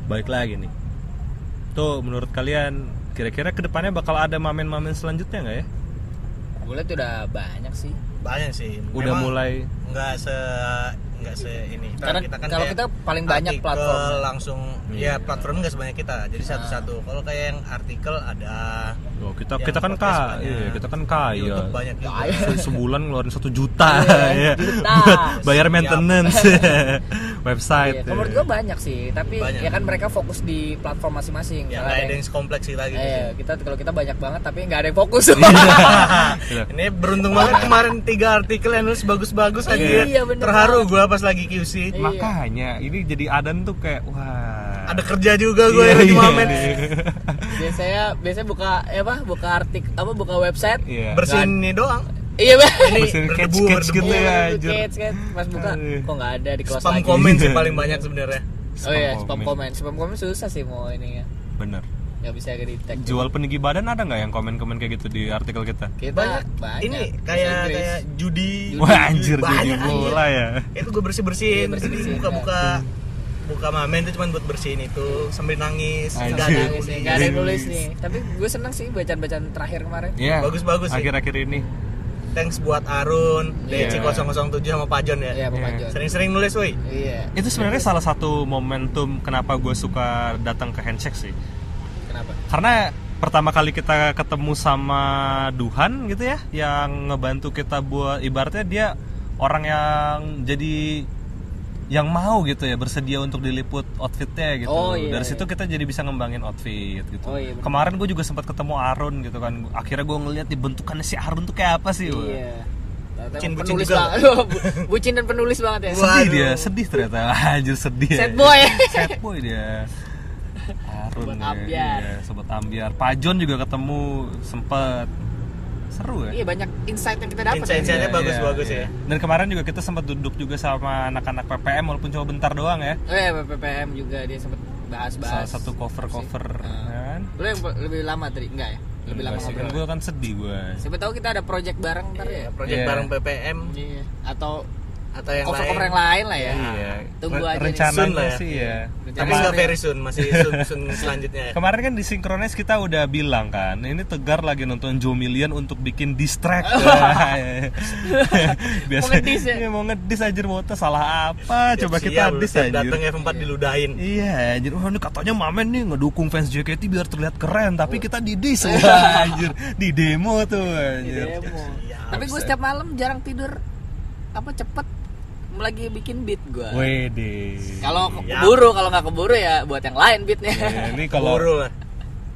balik lagi nih. Tuh menurut kalian kira-kira ke depannya bakal ada mamen-mamen selanjutnya nggak ya? Gue liat udah banyak sih. banyak sih Udah Memang mulai nggak se nggak se ini Karena kan kalau kita paling banyak artikel platformnya. langsung Iya. ya platform nggak sebanyak kita jadi satu-satu kalau kayak yang artikel ada Oh, kita kita kan kaya, iya, kita kan kaya. YouTube banyak juga Kaya. Se- Sebulan ngeluarin satu juta, Iya, ya. juta. [LAUGHS] bayar maintenance, [LAUGHS] website. Iya, menurut gue banyak sih, tapi Banyak. ya kan mereka fokus di platform masing-masing. ya nggak ada yang sekompleks kita gitu Eh, sih. kita kalau kita banyak banget tapi nggak ada yang fokus. Iya. [LAUGHS] ini beruntung banget kemarin tiga artikel yang nulis bagus-bagus aja Iya, terharu banget. Gua pas lagi QC Iya. Makanya ini jadi Adan tuh kayak wah. ada kerja juga gue yang lagi iya, mamen iya. biasanya biasanya buka ya apa? Buka artik apa buka website. Iya. bersihin ini doang Iya, Bang. ini Bersihin catch-catch berdebu gitu ya. Iya, catch, catch. Pas buka kok nggak ada di close spam lagi. komen sih paling banyak sebenarnya Oh iya, spam komen. Spam komen susah sih mau ini ya. Bener. Nggak bisa di tag. Jual peninggi badan ada nggak yang komen-komen kayak gitu di artikel kita? Kita banyak, banyak. ini kayak kayak judi Wah anjir jadi banyak bola ya. itu gue bersih bersihin Iya, bersih-bersihin, buka buka buka mamen itu cuma buat bersihin itu sambil nangis Anjir. nggak ada nangis nih, nggak ada nulis nih. Tapi gue seneng sih bacaan-bacaan terakhir kemarin. Iya. Bagus-bagus sih. Akhir-akhir ini. thanks buat Arun Iya. DC007 sama Pajon ya Iya, Pak Iya. Pajon. sering-sering nulis woi Iya. Itu sebenarnya salah satu momentum kenapa gue suka datang ke handshake sih. Karena pertama kali kita ketemu sama Duhan gitu ya, yang ngebantu kita buat ibaratnya dia orang yang jadi yang mau gitu ya bersedia untuk diliput outfitnya gitu. Oh, iya, Dari iya. situ kita jadi bisa ngembangin outfit gitu. Oh, iya, bener. Kemarin gue juga sempat ketemu Arun gitu kan. Akhirnya gue ngeliat di bentukannya si Arun tuh kayak apa sih? Iya. Bucin- bucin penulis juga. [LAUGHS] bucin dan penulis banget ya. Wah. Sedih Waduh. dia, sedih ternyata. [LAUGHS] Anjir sedih. Sad boy. Sad boy dia. Arun Sobat ya, Ambiar. iya, sobat ambiar. Pajon juga ketemu sempet seru ya. Iya banyak insight yang kita dapat. Insight-insightnya ya. bagus-bagus ya. Dan kemarin juga kita sempat duduk juga sama anak-anak PPM walaupun cuma bentar doang ya. Oh iya, PPM juga dia sempat bahas-bahas. Salah satu cover-cover Ah. kan. Lu yang lebih lama tadi enggak ya? Lebih lama sih, kan ngobrol. gue kan sedih gue. Siapa tahu kita ada project bareng ntar ya. project Iya. bareng PPM Iya. Atau atau yang cover-cover lain yang lain lah ya. Iya. Tunggu aja rencananya Soon lah ya. sih ya. tapi nggak very soon masih soon, soon selanjutnya ya Kemarin kan di Synchronize kita udah bilang kan, ini Tegar lagi nonton Joe Million untuk bikin distract. [LAUGHS] [LAUGHS] Biasa Mau ngedis ya? Iya, mau ngedis anjir mau salah apa? Coba kita dis anjir. datang F4 diludahin Iya, anjir. Wah, ini katanya Mamen nih ngedukung fans JKT biar terlihat keren, tapi kita di dis Wah, [LAUGHS] anjir. Di demo tuh Di anjir. demo. Iya, Tapi gue setiap malam jarang tidur apa cepet lagi bikin beat gue. Wede. Kalau Iya. keburu, kalau nggak keburu ya buat yang lain beatnya. Ya, ini [LAUGHS] kalau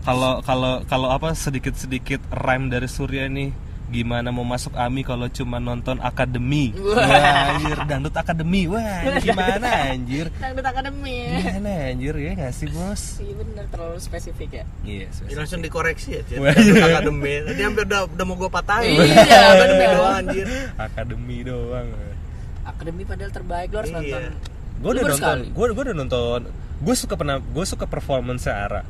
kalau kalau kalau apa sedikit-sedikit rhyme dari Surya nih gimana mau masuk AMI kalau cuma nonton akademi Wah. anjir dangdut akademi wah ini [LAUGHS] gimana anjir Dangdut Academy. gimana anjir ya nggak sih bos Iya bener terlalu spesifik ya. iya Ya, langsung dikoreksi ya. Wah, Dangdut iya. akademi tadi hampir udah, udah mau gue patahin Iya, bener. doang anjir akademi doang Akademi padahal terbaik lo harus Iya. nonton. gue udah nonton gue gue udah nonton gue suka pernah gue suka performance Ara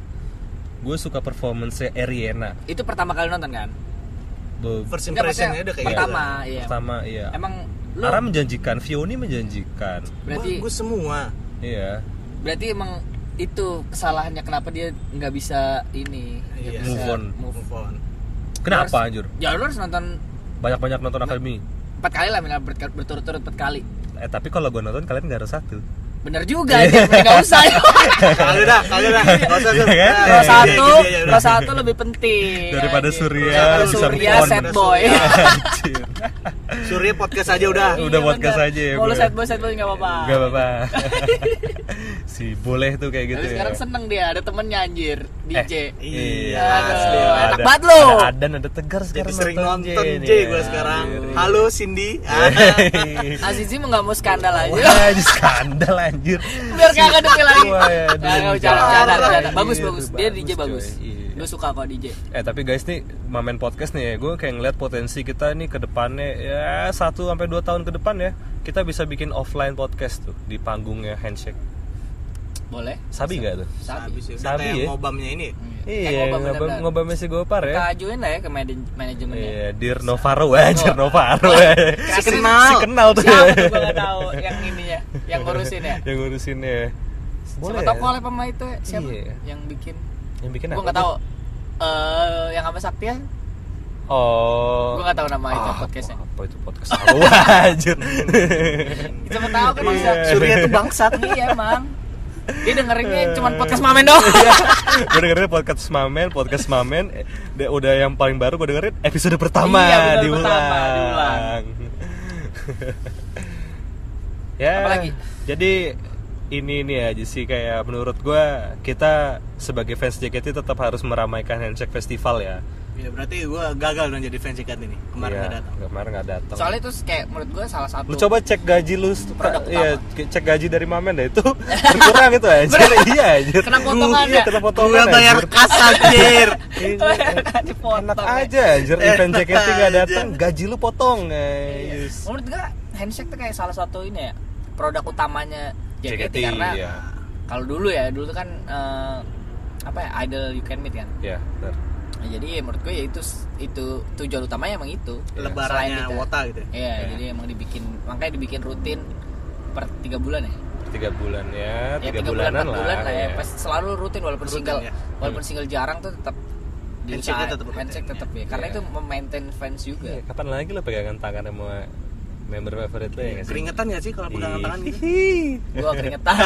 gue suka performance Eriena Itu pertama kali nonton kan? Be- First impressionnya udah kayak pertama, gitu. iya. pertama iya Emang lu Ara menjanjikan Vioni menjanjikan berarti Bagus semua. iya berarti emang itu kesalahannya kenapa dia nggak bisa ini Iya. bisa Move on. move. On. kenapa Harus- anjur Ya lu harus nonton banyak-banyak nonton akademi empat kali lah minimal ber- berturut-turut empat kali. eh tapi kalau gue nonton kalian nggak harus satu Bener juga, ya, nggak usah. Dah, kagak dah. Enggak usah Sur. Iya kan? Pro iya, satu, ya, ya satu lebih penting. daripada. Surya Daripada Surya sad boy. [LAUGHS] Surya podcast aja udah. Udah Iya, podcast aja ya, Mau gue. sad boy sad boy nggak apa-apa. Gak apa-apa [LAUGHS] si boleh tuh kayak gitu Tapi ya sekarang seneng dia, ada temennya anjir, DJ. Iya, enak ada- banget lu. ada ada tegar Jadi sekarang sering nonton J gue ya. sekarang. Halo Cindy. Azizi mah nggak mau skandal aja. Skandal anjir. Biar kagak detail lagi. Kagak bercanda. Bagus, Iya, bagus. Dia DJ bagus. Iya. Gue suka kok DJ. Eh tapi guys nih Mamen Podcast nih ya Gue kayak ngeliat potensi kita nih ke depannya Ya 1 sampai 2 tahun ke depan ya Kita bisa bikin offline podcast tuh Di panggungnya Handshake Boleh? Sabi gak tuh? Sabi Sabi. sih. Udah Sabi kayak ya? ngobamnya ini. Iya ngobam ngobam, ngobam Messi Gopar Kita ya ajuin lah ya ke manaj- manajemennya. Iya, Dear Novaro aja, Oh. Novaro ya. Si kenal. Si kenal tuh. Siapa tuh gue gak tahu yang ininya, yang ngurusin ya. [LAUGHS] Yang ngurusinnya. Siapa tahu collab sama itu ya, siapa Iya. yang bikin? Yang bikin Gue apa? gak tahu. Eh, yang apa Sakti ya? Oh. Gue gak tahu nama itu Ah, podcastnya. Apa itu podcast? Tahu [LAUGHS] anjir. Siapa tahu kan bisa. Iya. Surya tuh bangsat. Iya emang. Dia dengerinnya cuma podcast Mamen doang. [LAUGHS] gue dengerin podcast Mamen, podcast Mamen eh, de- udah yang paling baru gue dengerin episode pertama Iya, diulang. pertama, diulang. [LAUGHS] ya. Apalagi? Jadi ini ini aja sih kayak menurut gue kita sebagai fans JKT tetap harus meramaikan Handshake Festival ya. Ya berarti gue gagal dong jadi fans JKT ini. Kemarin Iya, nggak datang. Kemarin nggak datang. Soalnya itu kayak menurut gue salah satu. Lu coba cek gaji lu Produk Iya, cek gaji dari Mamen deh itu [LAUGHS] berkurang itu anjir. iya anjir. Kena potongan Iya, ya? kena Gue potongan. bayar anjir. kas anjir. [LAUGHS] Dipotong. Enak aja anjir event JKT gak aja. datang, gaji lu potong Iya. guys. Menurut gue handshake tuh kayak salah satu ini ya produk utamanya JKT, karena iya. kalau dulu ya dulu tuh kan eh, apa ya idol you can meet kan. Ya, benar. Nah, jadi ya menurut gue ya itu itu tujuan utamanya emang itu. Selain Lebarannya kita- Wota gitu. ya. Iya, Iya. jadi emang dibikin makanya dibikin rutin per tiga bulan ya. Tiga bulan ya, ya tiga, tiga bulan bulanan empat lah. bulan lah ya. ya. Pas selalu rutin walaupun Rutin, single ya. walaupun single jarang tuh tetap diusahain. tetap handshake ya. tetap ya. Karena Iya. itu memaintain fans juga. Iya, kapan lagi lo pegangan tangan sama member favorit lo ya nggak sih? Keringetan gak sih kalau pegangan tangan gitu? Gua keringetan.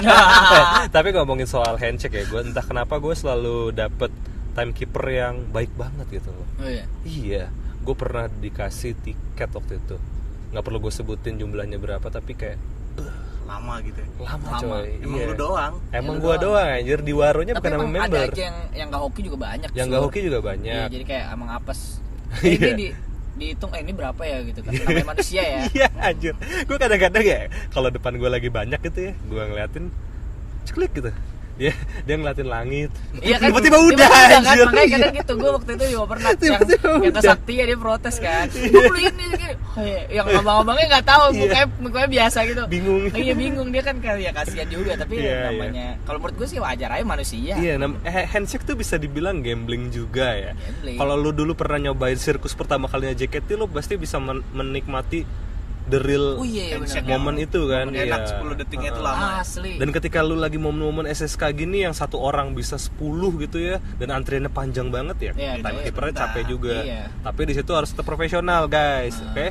[LAUGHS] Tapi ngomongin soal handshake ya, gue entah kenapa gue selalu dapet timekeeper yang baik banget gitu loh. oh iya. Iya, gue pernah dikasih tiket waktu itu. Nggak perlu gue sebutin jumlahnya berapa, tapi kayak Lama gitu ya. lama, Lama. coy. Emang Iya. lu doang. Emang Ya, gua doang. doang anjir di Tapi bukan emang ada member. aja yang yang gak hoki juga banyak. Yang Sur. gak hoki juga Iya, banyak. jadi kayak emang apes. Iya. [LAUGHS] Eh, ini di dihitung eh ini berapa ya gitu kan. Namanya manusia ya. [LAUGHS] Iya anjir. Gue kadang-kadang ya kalau depan gue lagi banyak gitu ya, gue ngeliatin ceklik gitu. Dia dia ngeliatin langit. Iya kan Tiba-tiba udah kan? anjir. Makanya Iya. kadang gitu gue waktu itu juga pernah yang Tiba-tiba yang udah. Sakti ya dia protes kan. Gue beli ini iya. yang abang-abangnya nggak tahu Iya. mukanya mukanya biasa gitu. Bingung. Oh, iya bingung dia kan kayak ya kasihan juga tapi Iya, ya iya. namanya kalau menurut gue sih wajar aja manusia. Iya, eh, handshake tuh bisa dibilang gambling juga ya. Kalau lu dulu pernah nyobain sirkus pertama kalinya JKT, lu pasti bisa men- menikmati the real Oh iya, iya momen itu kan. Momen enak, iya. 10 detiknya itu lama. Asli. Dan ketika lu lagi momen-momen SSK gini yang satu orang bisa 10 gitu ya dan antriannya panjang banget ya. Iya, Timekeepernya iya. capek juga. Iya. Tapi di situ harus tetap profesional, guys. Oke?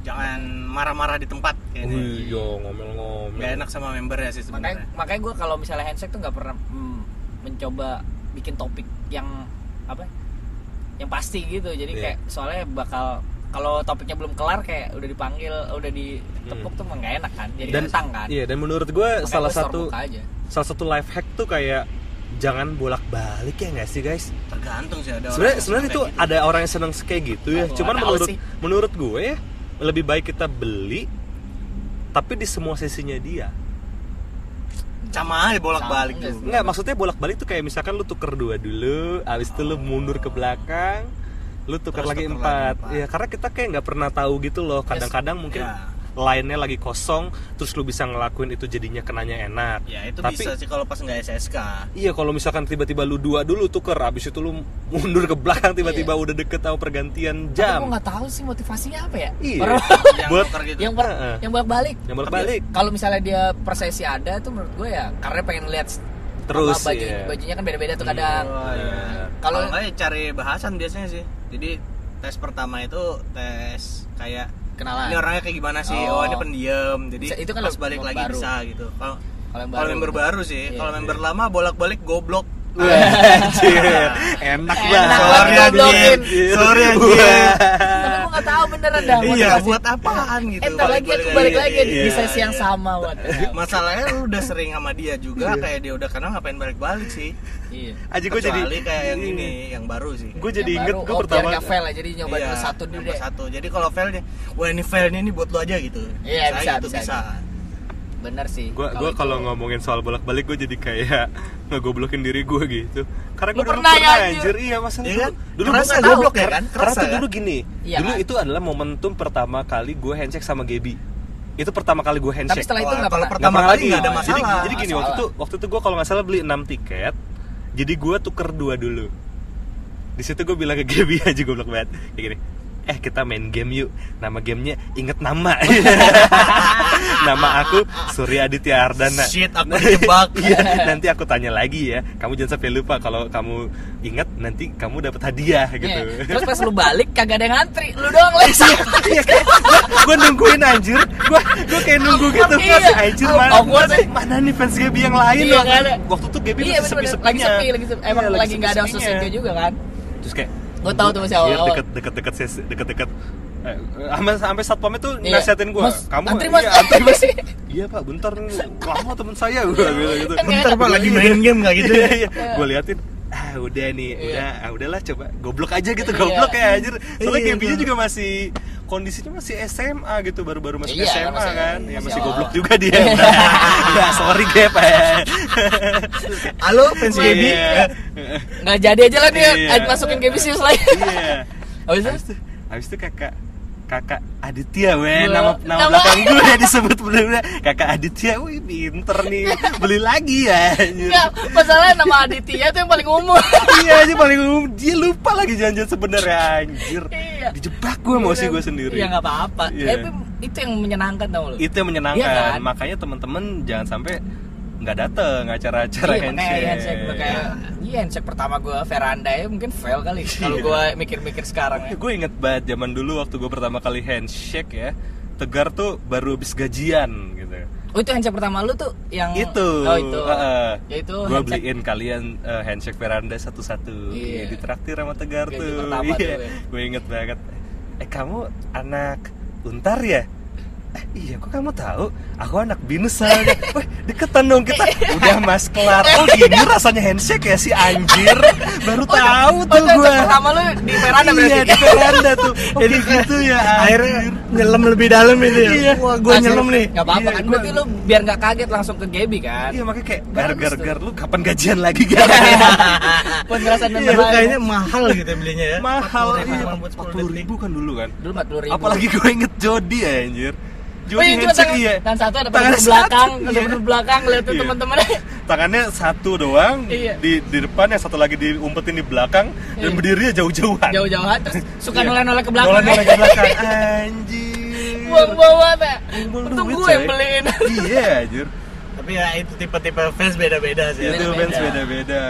Jangan marah-marah di tempat kayaknya. Wih, yo ngomel-ngomel. Gak enak sama membernya sih makanya sebenarnya. makanya gue kalau misalnya handshake tuh nggak pernah mm, mencoba bikin topik yang apa yang pasti gitu jadi Iya. kayak soalnya bakal kalau topiknya belum kelar kayak udah dipanggil udah ditepuk tuh emang nggak enak kan jadi Hmm. Dan kentang kan Iya, dan menurut gue Makanya salah satu aja. salah satu life hack tuh kayak jangan bolak-balik ya nggak sih, guys? Tergantung sih ada orang sebenarnya yang sebenarnya itu gitu. ada orang yang seneng kayak gitu ya cuman nggak menurut sih. menurut gue ya lebih baik kita beli tapi di semua sesinya dia sama aja bolak-balik Sama, tuh. enggak Enggak, maksudnya bolak-balik tuh kayak misalkan lu tuker dua dulu abis itu lu mundur ke belakang lu tuker Terus lagi empat empat. ya karena kita kayak nggak pernah tahu gitu loh kadang-kadang mungkin Ya. line-nya lagi kosong terus lu bisa ngelakuin itu jadinya kenanya enak Ya itu Tapi- bisa sih kalau pas nggak SSK. Iya kalau misalkan tiba-tiba lu dua dulu tuker abis itu lu mundur ke belakang tiba-tiba udah deket tahu pergantian jam gue nggak tahu sih motivasinya apa ya. Iya. Orang [LAUGHS] Yang Buat- gitu. yang ber, Heeh. yang bolak balik. yang bolak-balik Kalau misalnya dia per sesi ada tuh menurut gue ya karena pengen lihat Terus, apa, baju, iya. bajunya kan beda-beda tuh kadang. Oh, iya. Kalau- nggak ya cari bahasan biasanya sih. Jadi tes pertama itu tes kayak Kenalan. ini orangnya kayak gimana sih? Oh. Oh, ini pendiam. Jadi Bisa- itu kan pas balik member lagi baru. bisa gitu. Kalau Kalau kalau baru. member baru sih, Iya. kalau member lama bolak-balik goblok. Anjir, enak Enak banget Sorry banget anjir. digoblokin. Sorry anjir. Tapi gue nggak tahu beneran dah. Iya, buat apaan gitu? Entar lagi aku balik lagi di Iya, sesi yang iya. sama buat. [LAUGHS] Masalahnya lu udah sering sama dia juga, kayak dia udah kenal ngapain balik-balik sih? Iya. Aji gue jadi kayak yang ini, yang baru sih. gue jadi inget gue oh, pertama biar fail ya, jadi nyoba Iya, dulu satu dulu deh. satu. Jadi kalau failnya, wah ini failnya ini buat lu aja gitu. Iya, bisa, gitu, bisa, Bener sih. gue gue kalau ngomongin soal bolak-balik gue jadi kayak [LAUGHS] ngegoblokin diri gue gitu karena gue Lu dulu pernah pernah, ya, anjir iya masa Iya dulu kan? dulu Kerasa nggak tahu. goblok ya Karena- kan? karena tuh dulu gini Iya dulu kan? itu adalah momentum pertama kali gue handshake sama Gaby itu pertama kali gue handshake Tapi setelah itu nggak pernah. pertama Nggak kali pernah nggak ada Jadi, masalah. jadi gini Masalah. waktu itu waktu itu gue kalau nggak salah beli 6 tiket. Jadi gue tuker dua dulu. Di situ gue bilang ke Gaby [LAUGHS] aja gue banget kayak gini. Eh kita main game yuk. Nama gamenya inget nama. [LAUGHS] nama aku Surya Aditya Ardana. Shit, aku dijebak. [LAUGHS] Iya, nanti aku tanya lagi ya. Kamu jangan sampai lupa kalau kamu ingat nanti kamu dapat hadiah gitu. Iya. Terus pas lu balik kagak ada yang ngantri, lu doang les. Iya kayak gue nungguin anjir gue gue kayak nunggu gitu Iya. anjir Oh, mana awkward mana, sih. mana nih fans Gaby yang lain Iya, loh ada. waktu tuh Gaby Iya masih bener sepi lagi sepi, lagi sepi. Emang Iya, lagi nggak ada sepi-sepinya. sosisnya juga kan. terus kayak Gua tahu tuh masih anjir, awal-awal. deket deket deket deket deket eh, sampai sampai satpamnya tuh Iya. nasihatin gue Mas, kamu antri, Mas. iya, antri mas [LAUGHS] iya pak bentar lama temen saya [LAUGHS] gue bilang gitu Kan Bentar pak lagi main game nggak gitu iya, ya? iya. gue liatin ah udah nih Iya. udah ah, udahlah coba goblok aja gitu Iya. goblok ya anjir soalnya Iya, Gaby-nya juga masih kondisinya masih SMA gitu baru-baru masuk Iya, SMA masih- kan ya masih masih awal. goblok juga dia [LAUGHS] ya sorry Gap [LAUGHS] Halo fans Gaby. Iya. Nggak jadi aja lah nih, Iya. masukin game bisnis lagi. iya Habis itu? habis itu kakak kakak Aditya weh nama nama belakang gue ya disebut bener-bener kakak Aditya wih pinter nih beli lagi ya. Enggak, masalahnya nama Aditya tuh yang paling umum. iya aja paling umum dia lupa lagi janjian sebenarnya anjir Iya. dijebak gue emosi gue sendiri Iya nggak apa-apa. Iya. Tapi itu yang menyenangkan tau lu. itu yang menyenangkan Iya kan? makanya temen-temen jangan sampai nggak dateng acara-acara iya, handshake, handshake gua kayak iya handshake pertama gue veranda ya mungkin fail kali [LAUGHS] kalau Iya. gue mikir-mikir sekarang ya. gue inget banget zaman dulu waktu gue pertama kali handshake ya Tegar tuh baru habis gajian gitu Oh itu handshake pertama lu tuh yang itu Oh itu. Heeh. Ya itu gue handshake- beliin kalian eh, handshake veranda satu-satu Iya. Iya, ditraktir sama Tegar Gaji tuh iya ya. gue inget banget eh kamu anak untar ya eh, iya kok kamu tahu? Aku anak binus soalnya Wih, deketan dong kita. Udah mas kelar. Oh gini rasanya handshake ya si anjir. Baru tahu Oh, tuh gue pertama lu di veranda iya berarti. di veranda tuh. Oh [LAUGHS] Jadi gitu ya Akhirnya nyelam lebih dalam itu ya. Iya. Wah, gue nyelam nih. Nggak apa-apa Iya, kan? gua- berarti lu biar nggak kaget langsung ke Gaby kan. Iya makanya kayak gar gar gar lu kapan gajian lagi gar Buat ngerasain Iya, kayaknya mahal gitu belinya ya. mahal 40.000 iya. 10 detik. ribu. Kan dulu kan? Dulu 40 ribu. apalagi gue inget Jody ya anjir Oh Jody iya, cuma handshake tangan, iya tangan satu ada Tangan belakang, satu, ada iya. belakang liatin Iya. teman-temannya. tangannya satu doang Iya. di di depan yang satu lagi diumpetin di belakang dan Iya. berdirinya jauh-jauhan Jauh-jauhan terus [LAUGHS] suka Iya. noleh-noleh ke belakang. Noleh-noleh ke belakang [LAUGHS] anjir Buang-buang banget ya. Buang Untung gue yang beliin. iya anjir Tapi ya itu tipe-tipe fans beda-beda sih. itu Beda-beda. fans beda-beda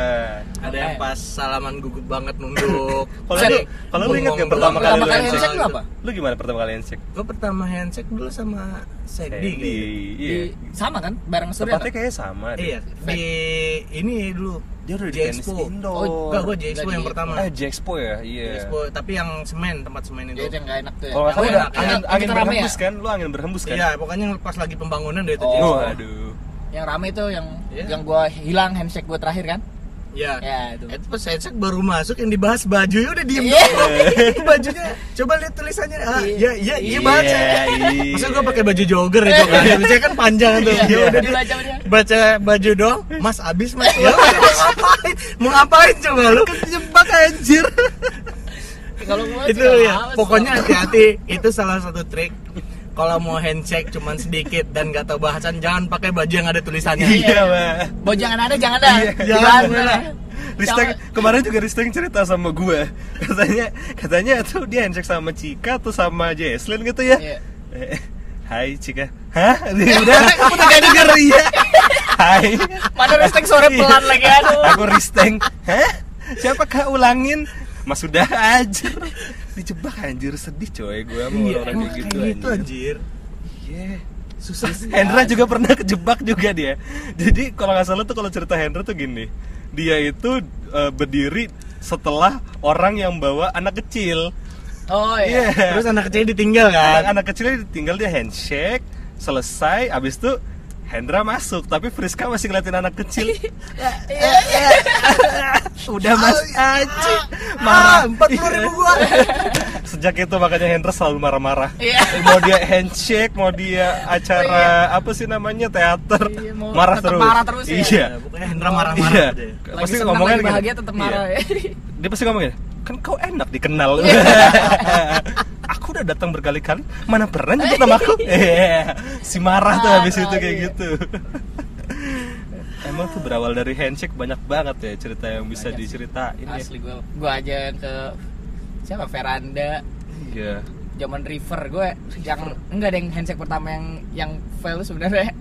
Ada yang pas salaman gugup banget nunduk. [LAUGHS] kalau lu kalau lu inget bengong yang pertama kali lu handshake handshake lu apa? lu gimana pertama kali handshake Gue pertama handshake dulu sama Sandy Sandy, gitu. iya Di- sama kan bareng Surya. tempatnya kayaknya sama deh. Iya, di ini dulu. dia udah di J-Expo. tenis indoor Oh, Enggak, gue J-Expo Nggak yang pertama. eh J-Expo ya iya J-Expo, tapi yang semen, tempat semen itu. Ya itu yang gak enak tuh ya. kalau nggak salah Oh, udah iya, angin, angin rame ya? berhembus kan lu angin berhembus kan Iya, pokoknya pas lagi pembangunan deh itu Oh. J-Expo. oh aduh Yang rame tuh yang Iya. yang gua hilang handshake gua terakhir kan? Iya. Ya, itu. Itu pas handshake baru masuk yang dibahas bajunya udah diem Iya. doang. bajunya coba lihat tulisannya. Ah iya. iya iya baca. iya. masa gue pakai baju jogger itu kan? Tulisannya kan panjang tuh. Iya, ya udah dibaca baca baju doang mas abis mas. Ya ngapain? Mau ngapain coba lu? Kejebak anjir. Kalau gua itu ya pokoknya hati-hati. Itu salah satu trik kalau mau handshake cuman sedikit dan nggak tahu bahasan jangan pakai baju yang ada tulisannya. Iya, Mbak. Mau jangan ada, jangan ada. Iya, jangan? Bella. Risteng kemarin juga Risteng cerita sama gue katanya katanya tuh dia handshake sama Cika tuh sama Jesslyn gitu ya Iya. Eh, Hai Cika Hah? Dia udah [LAUGHS] udah gak denger iya Hai Mana Risteng sore pelan lagi aduh. Aku Risteng Hah? Siapa kak ulangin Mas udah aja Dijebak anjir sedih coy gue sama Iya, orang kayak gitu kayak gitu anjir. Iya Susah sih. [LAUGHS] Hendra juga pernah kejebak juga dia. Jadi kalau nggak salah tuh kalau cerita Hendra tuh gini, dia itu eh, berdiri setelah orang yang bawa anak kecil. Oh iya. Iya. Terus anak kecil ditinggal kan? Anak-anak kecilnya tinggal dia handshake, selesai, abis itu Hendra masuk, tapi Friska masih ngeliatin anak kecil. [LAUGHS] [LAUGHS] Udah mas aja Ah, empat puluh ribu gua. [LAUGHS] Sejak itu makanya Hendra selalu marah-marah. Iya. Mau dia handshake, mau dia acara apa sih namanya teater, Iya, mau marah terus. marah terus ya. Iya. Pokoknya Hendra marah-marah Iya. aja. Pasti ngomongnya lagi bahagia tetap marah Iya. ya. Dia pasti ngomongnya, kan kau enak dikenal. Udah datang berkali-kali, mana pernah nyebut nama aku? [LAUGHS] Iya. si marah tuh habis itu kayak iya. gitu. Emang tuh berawal dari handshake banyak banget ya cerita yang bisa Banyak diceritain ya. Asli gua gua aja ke siapa veranda Iya. zaman river gue yang enggak ada yang handshake pertama yang yang fail sebenarnya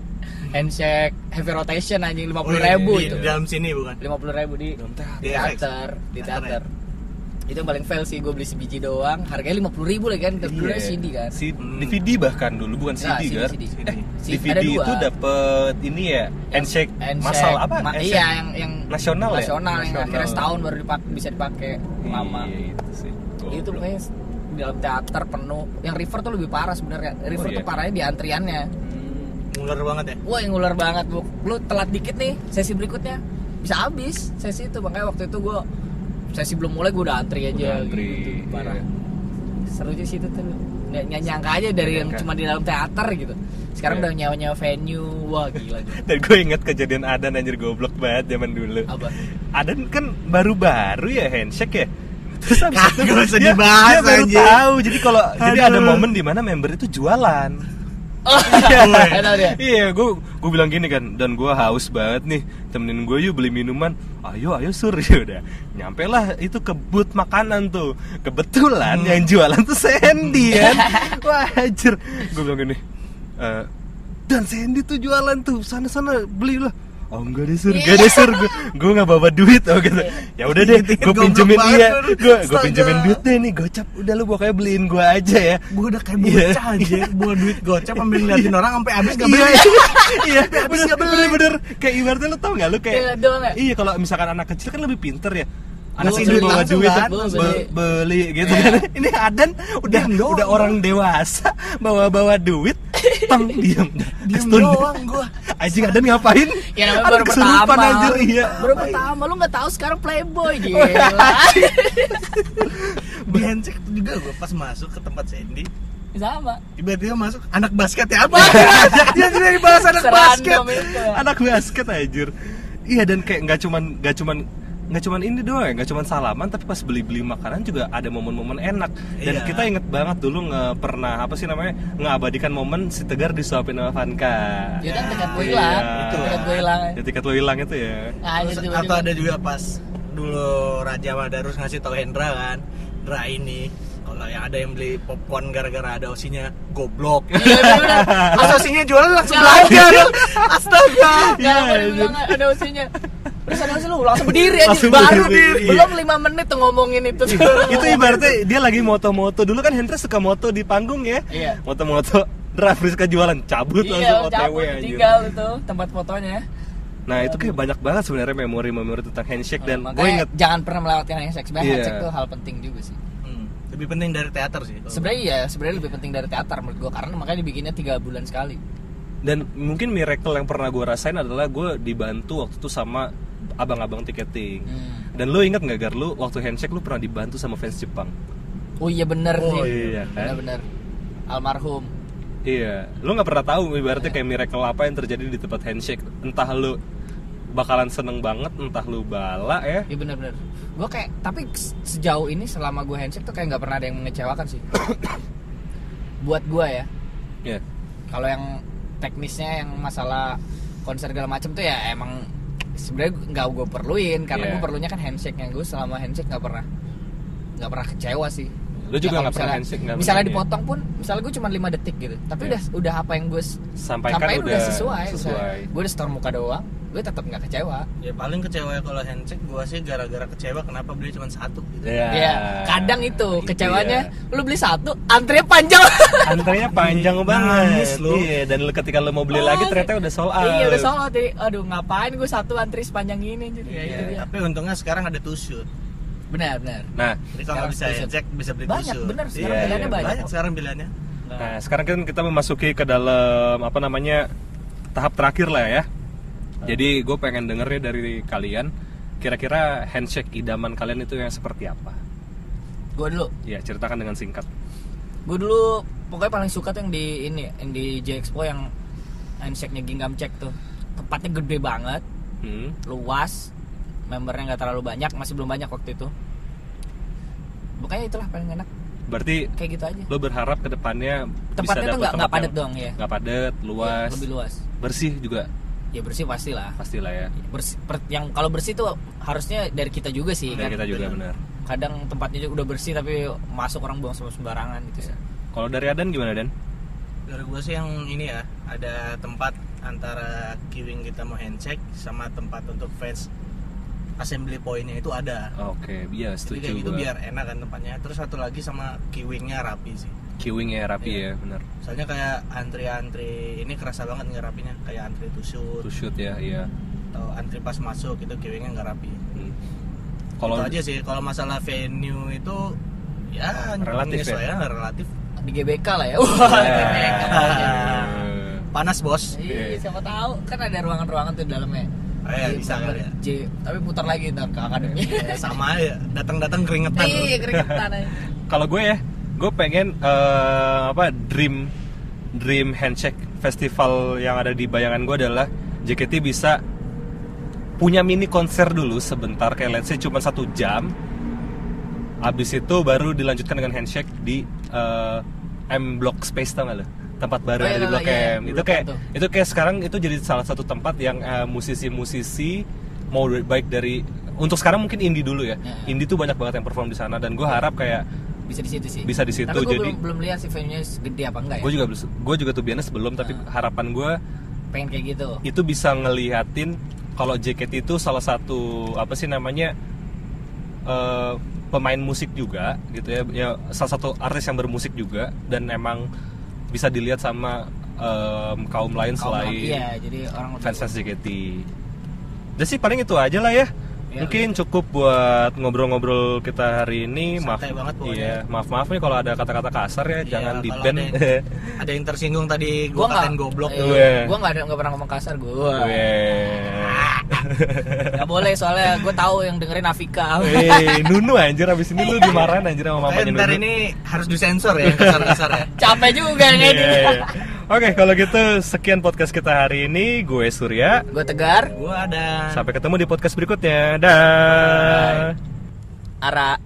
handshake heavy rotation anjing lima puluh ribu di, itu di dalam sini bukan? lima puluh ribu di Dalam teater. di Di teater di Teater teater itu yang paling fail sih gue beli sebiji doang harganya lima puluh ribu lagi kan dulu Iya. CD kan Si Hmm. DVD bahkan dulu bukan Nah, CD, kan? CD. Eh, Si- DVD ada dua. itu dapet ini ya, handshake, Handshake. masal apa? Ma- Handshake iya yang yang nasional, ya? nasional yang Nasional. akhirnya setahun baru dipak bisa dipakai lama Iya, itu sih. itu pokoknya di dalam teater penuh yang river tuh lebih parah sebenarnya river Oh, iya? tuh parahnya di antriannya Ngular banget ya. Wah yang ular banget bu Lu telat dikit nih Sesi berikutnya Bisa habis Sesi itu Makanya waktu itu gue Sesi belum mulai gue udah antri aja Udah antri, gitu. Parah iya. Seru sih situ tuh Nggak nggak nyangka aja dari yang cuma di dalam teater gitu Sekarang Iya. udah nyawa-nyawa venue Wah gila gitu [LAUGHS] Dan gue inget kejadian Adan anjir goblok banget zaman dulu. Apa? Adan kan baru-baru ya handshake ya. Terus Kagak itu dia, dibahas, dia baru tahu. Jadi kalau jadi ada momen di mana member itu jualan. Oh Iya, iya, gue gue bilang gini kan, dan gue haus banget nih, temenin gue yuk beli minuman. Ayo, ayo sur [LAUGHS] ya udah. Nyampe lah itu ke booth makanan tuh. Kebetulan yang jualan tuh Sandy kan. [LAUGHS] Wah, anjir. Gue bilang gini, "Eh, dan Sandy tuh jualan tuh, sana-sana beli lah. Oh enggak deh sur, enggak deh sur, gue gue nggak bawa duit oh gitu. Ya udah deh, gue Goblok pinjemin iya, lu. gue gue pinjemin duit deh nih, gocap. Udah lu pokoknya beliin gue aja ya. Gue udah kayak Iya. bocah aja, bawa duit gocap ambil ngeliatin orang sampai habis gak Iya, beli. iya, bener, bener, bener, kayak ibaratnya lo tau gak lu kayak Iya, ya? iya kalau misalkan anak kecil kan lebih pinter ya anak kecil duit bawa duit kan? be- Beli. gitu kan [LAUGHS] ini Adan udah Diam doang. udah orang dewasa bawa bawa duit tang [LAUGHS] diam Diem Stun. doang gua. anjing Adan ngapain Ya namanya baru pertama anjir iya Baru pertama Lu gak tahu sekarang playboy [LAUGHS] Gila iya. Handshake juga gue pas masuk ke tempat Sandy Sama tiba-tiba masuk anak basket ya apa dia tidak dibahas anak basket Serandom itu anak basket anjir iya dan kayak nggak cuman nggak cuman nggak cuman ini doang ya, nggak cuman salaman tapi pas beli-beli makanan juga ada momen-momen enak dan Iya. kita inget banget dulu nge pernah apa sih namanya ngabadikan momen si Tegar disuapin sama Vanka Ya kan tiket gue Iya. hilang Itu. Tiket gue hilang ya tiket lo hilang itu ya Nah, Terus, atau ada juga pas dulu Raja Madarus ngasih tau Hendra kan Hendra ini kalau yang ada yang beli popcorn gara-gara ada osinya goblok. Iya bener pas osinya jualan langsung Ya. belanja astaga. Iya, iya. bilang ada usinya Terus ada lu langsung berdiri aja Langsung Baru berdiri, iya. Belum 5 menit tuh ngomongin itu. Itu ibaratnya dia lagi moto-moto. Dulu kan Hendra suka moto di panggung ya. Iya. moto-moto. Dra Friska jualan cabut Iya langsung OTW cabut anjir tinggal itu tempat fotonya. Nah itu kayak banyak banget sebenarnya memori-memori tentang handshake dan Nah, gue makanya inget jangan pernah melewatkan handshake. Sebenarnya Iya. handshake tuh hal penting juga sih lebih penting dari teater sih sebenarnya iya sebenarnya lebih penting dari teater menurut gua karena makanya dibikinnya tiga bulan sekali. Dan mungkin miracle yang pernah gue rasain adalah gue dibantu waktu itu sama abang-abang tiketing Hmm. dan lu inget nggak gar? Lu waktu handshake lu pernah dibantu sama fans Jepang? Oh iya bener Oh, nih iya kan? bener-bener. Almarhum. Iya. Lu nggak pernah tahu ibaratnya kayak miracle apa yang terjadi di tempat handshake. Entah lu bakalan seneng banget entah lu bala ya. Iya bener-bener gua kayak tapi se- sejauh ini selama gua handshake tuh kayak nggak pernah ada yang mengecewakan sih [COUGHS] buat gua ya Iya. kalau yang teknisnya yang masalah konser segala macem tuh ya emang sebenarnya nggak gue perluin karena Iya. gue perlunya kan handshake yang gue selama handshake nggak pernah nggak pernah kecewa sih Lu juga Ya, nggak pernah misalnya- handshake, nggak misalnya pernah, dipotong pun misalnya gue cuma 5 detik gitu tapi Iya. udah udah apa yang gue Sampaikan sampaikan udah udah sesuai, sesuai. gue udah store muka doang gue tetap nggak kecewa ya paling kecewa kalau handshake gua sih gara-gara kecewa kenapa beli cuma satu gitu Iya. ya kadang itu Itu kecewanya ya. lu beli satu antrinya panjang [LAUGHS] Antrinya panjang banget. Nangis lu. Iya, dan lu ketika lu mau beli Oh, lagi ternyata udah sold out. iya udah soal jadi aduh ngapain gue satu antri sepanjang ini jadi ya Iya, itu dia. tapi untungnya sekarang ada tusuk benar benar Nah, jadi kalau nggak bisa handshake bisa beli Banyak, tusuk bener, sekarang Iya, pilihannya iya. banyak. banyak sekarang pilihannya nah sekarang kan kita memasuki ke dalam apa namanya tahap terakhir lah ya. Jadi gue pengen denger ya dari kalian kira-kira handshake idaman kalian itu yang seperti apa? gue dulu. Ya, ceritakan dengan singkat. gue dulu pokoknya paling suka tuh yang di ini yang di J Expo yang handshake-nya Gingham Check tuh. Tempatnya gede banget Hmm. luas membernya nggak terlalu banyak masih belum banyak waktu itu. Pokoknya itulah paling enak. Berarti kayak gitu aja. lo berharap ke depannya tempatnya bisa tuh nggak dapet nggak padat dong ya. nggak padat, luas, Iya, lebih luas. bersih juga ya bersih pasti lah pastilah ya. bersih. Per- yang kalau bersih tuh harusnya dari kita juga sih Dari kan? kita juga benar. kadang tempatnya juga udah bersih tapi masuk orang buang semua sembarangan gitu sih. Kalau dari Adan gimana Dan? dari gua sih yang ini ya ada tempat antara queuing kita mau handshake sama tempat untuk fans assembly pointnya itu ada. Oke, iya jadi setuju kayak gitu biar enak kan tempatnya. Terus satu lagi sama queuingnya rapi sih queuing ya rapi Iya. ya, benar. soalnya kayak antri-antri ini kerasa banget ngerapinya kayak antri to shoot To shoot ya, iya. atau antri pas masuk itu queuingnya nggak rapi Hmm. kalau aja sih kalau masalah venue itu ya Relatif ya? relatif di GBK lah ya wah Ya. GBK panas bos Iya, siapa tahu kan ada ruangan-ruangan tuh di dalamnya. Oh iya, bisa kali ya. J, tapi putar lagi ntar ke akademi. Ya, sama ya datang-datang keringetan Iya, keringetan aja. Kalau gue ya, gue pengen eh, apa dream dream handshake festival yang ada di bayangan gue adalah JKT bisa punya mini konser dulu sebentar kayak let's say cuma satu jam Abis itu baru dilanjutkan dengan handshake di eh, M Block Space tau gak lo? Tempat baru Oh, ada iya, di Blok iya, M. di Itu kayak itu kayak sekarang itu jadi salah satu tempat yang eh, musisi-musisi mau dari- baik dari untuk sekarang mungkin indie dulu ya. Ya. Indie tuh banyak banget yang perform di sana dan gue harap kayak Bisa di situ sih. Bisa di situ, Tapi jadi- belum, belum lihat sih venue-nya gede apa enggak ya. gue juga gue juga tuh biasanya sebelum tapi Nah. harapan gue pengen kayak gitu. itu bisa ngelihatin kalau JKT itu salah satu apa sih namanya eh, pemain musik juga gitu ya ya salah satu artis yang bermusik juga dan emang bisa dilihat sama em, kaum lain Kaum selain Iya, jadi orang fans fans JKT. Jadi sih paling itu aja lah ya. Ya, Mungkin cukup buat ngobrol-ngobrol kita hari ini. Maaf, banget pokoknya. iya, maaf maaf nih kalau ada kata-kata kasar ya, Iya, jangan di ban. ada, [LAUGHS] ada yang tersinggung tadi Gua gua katain goblok eh, Gue. Gua nggak ada nggak pernah ngomong kasar gue. Weh. Gak boleh soalnya gue tahu yang dengerin Afika. Weh, Nunu anjir abis ini lu dimarahin anjir sama mamanya ntar Nunu. ini harus disensor ya kasar-kasar ya Capek juga Iya, ini. iya. Oke, kalau gitu sekian podcast kita hari ini. Gue Surya. Gue tegar. gua ada Sampai ketemu di podcast berikutnya. Dah. Ara.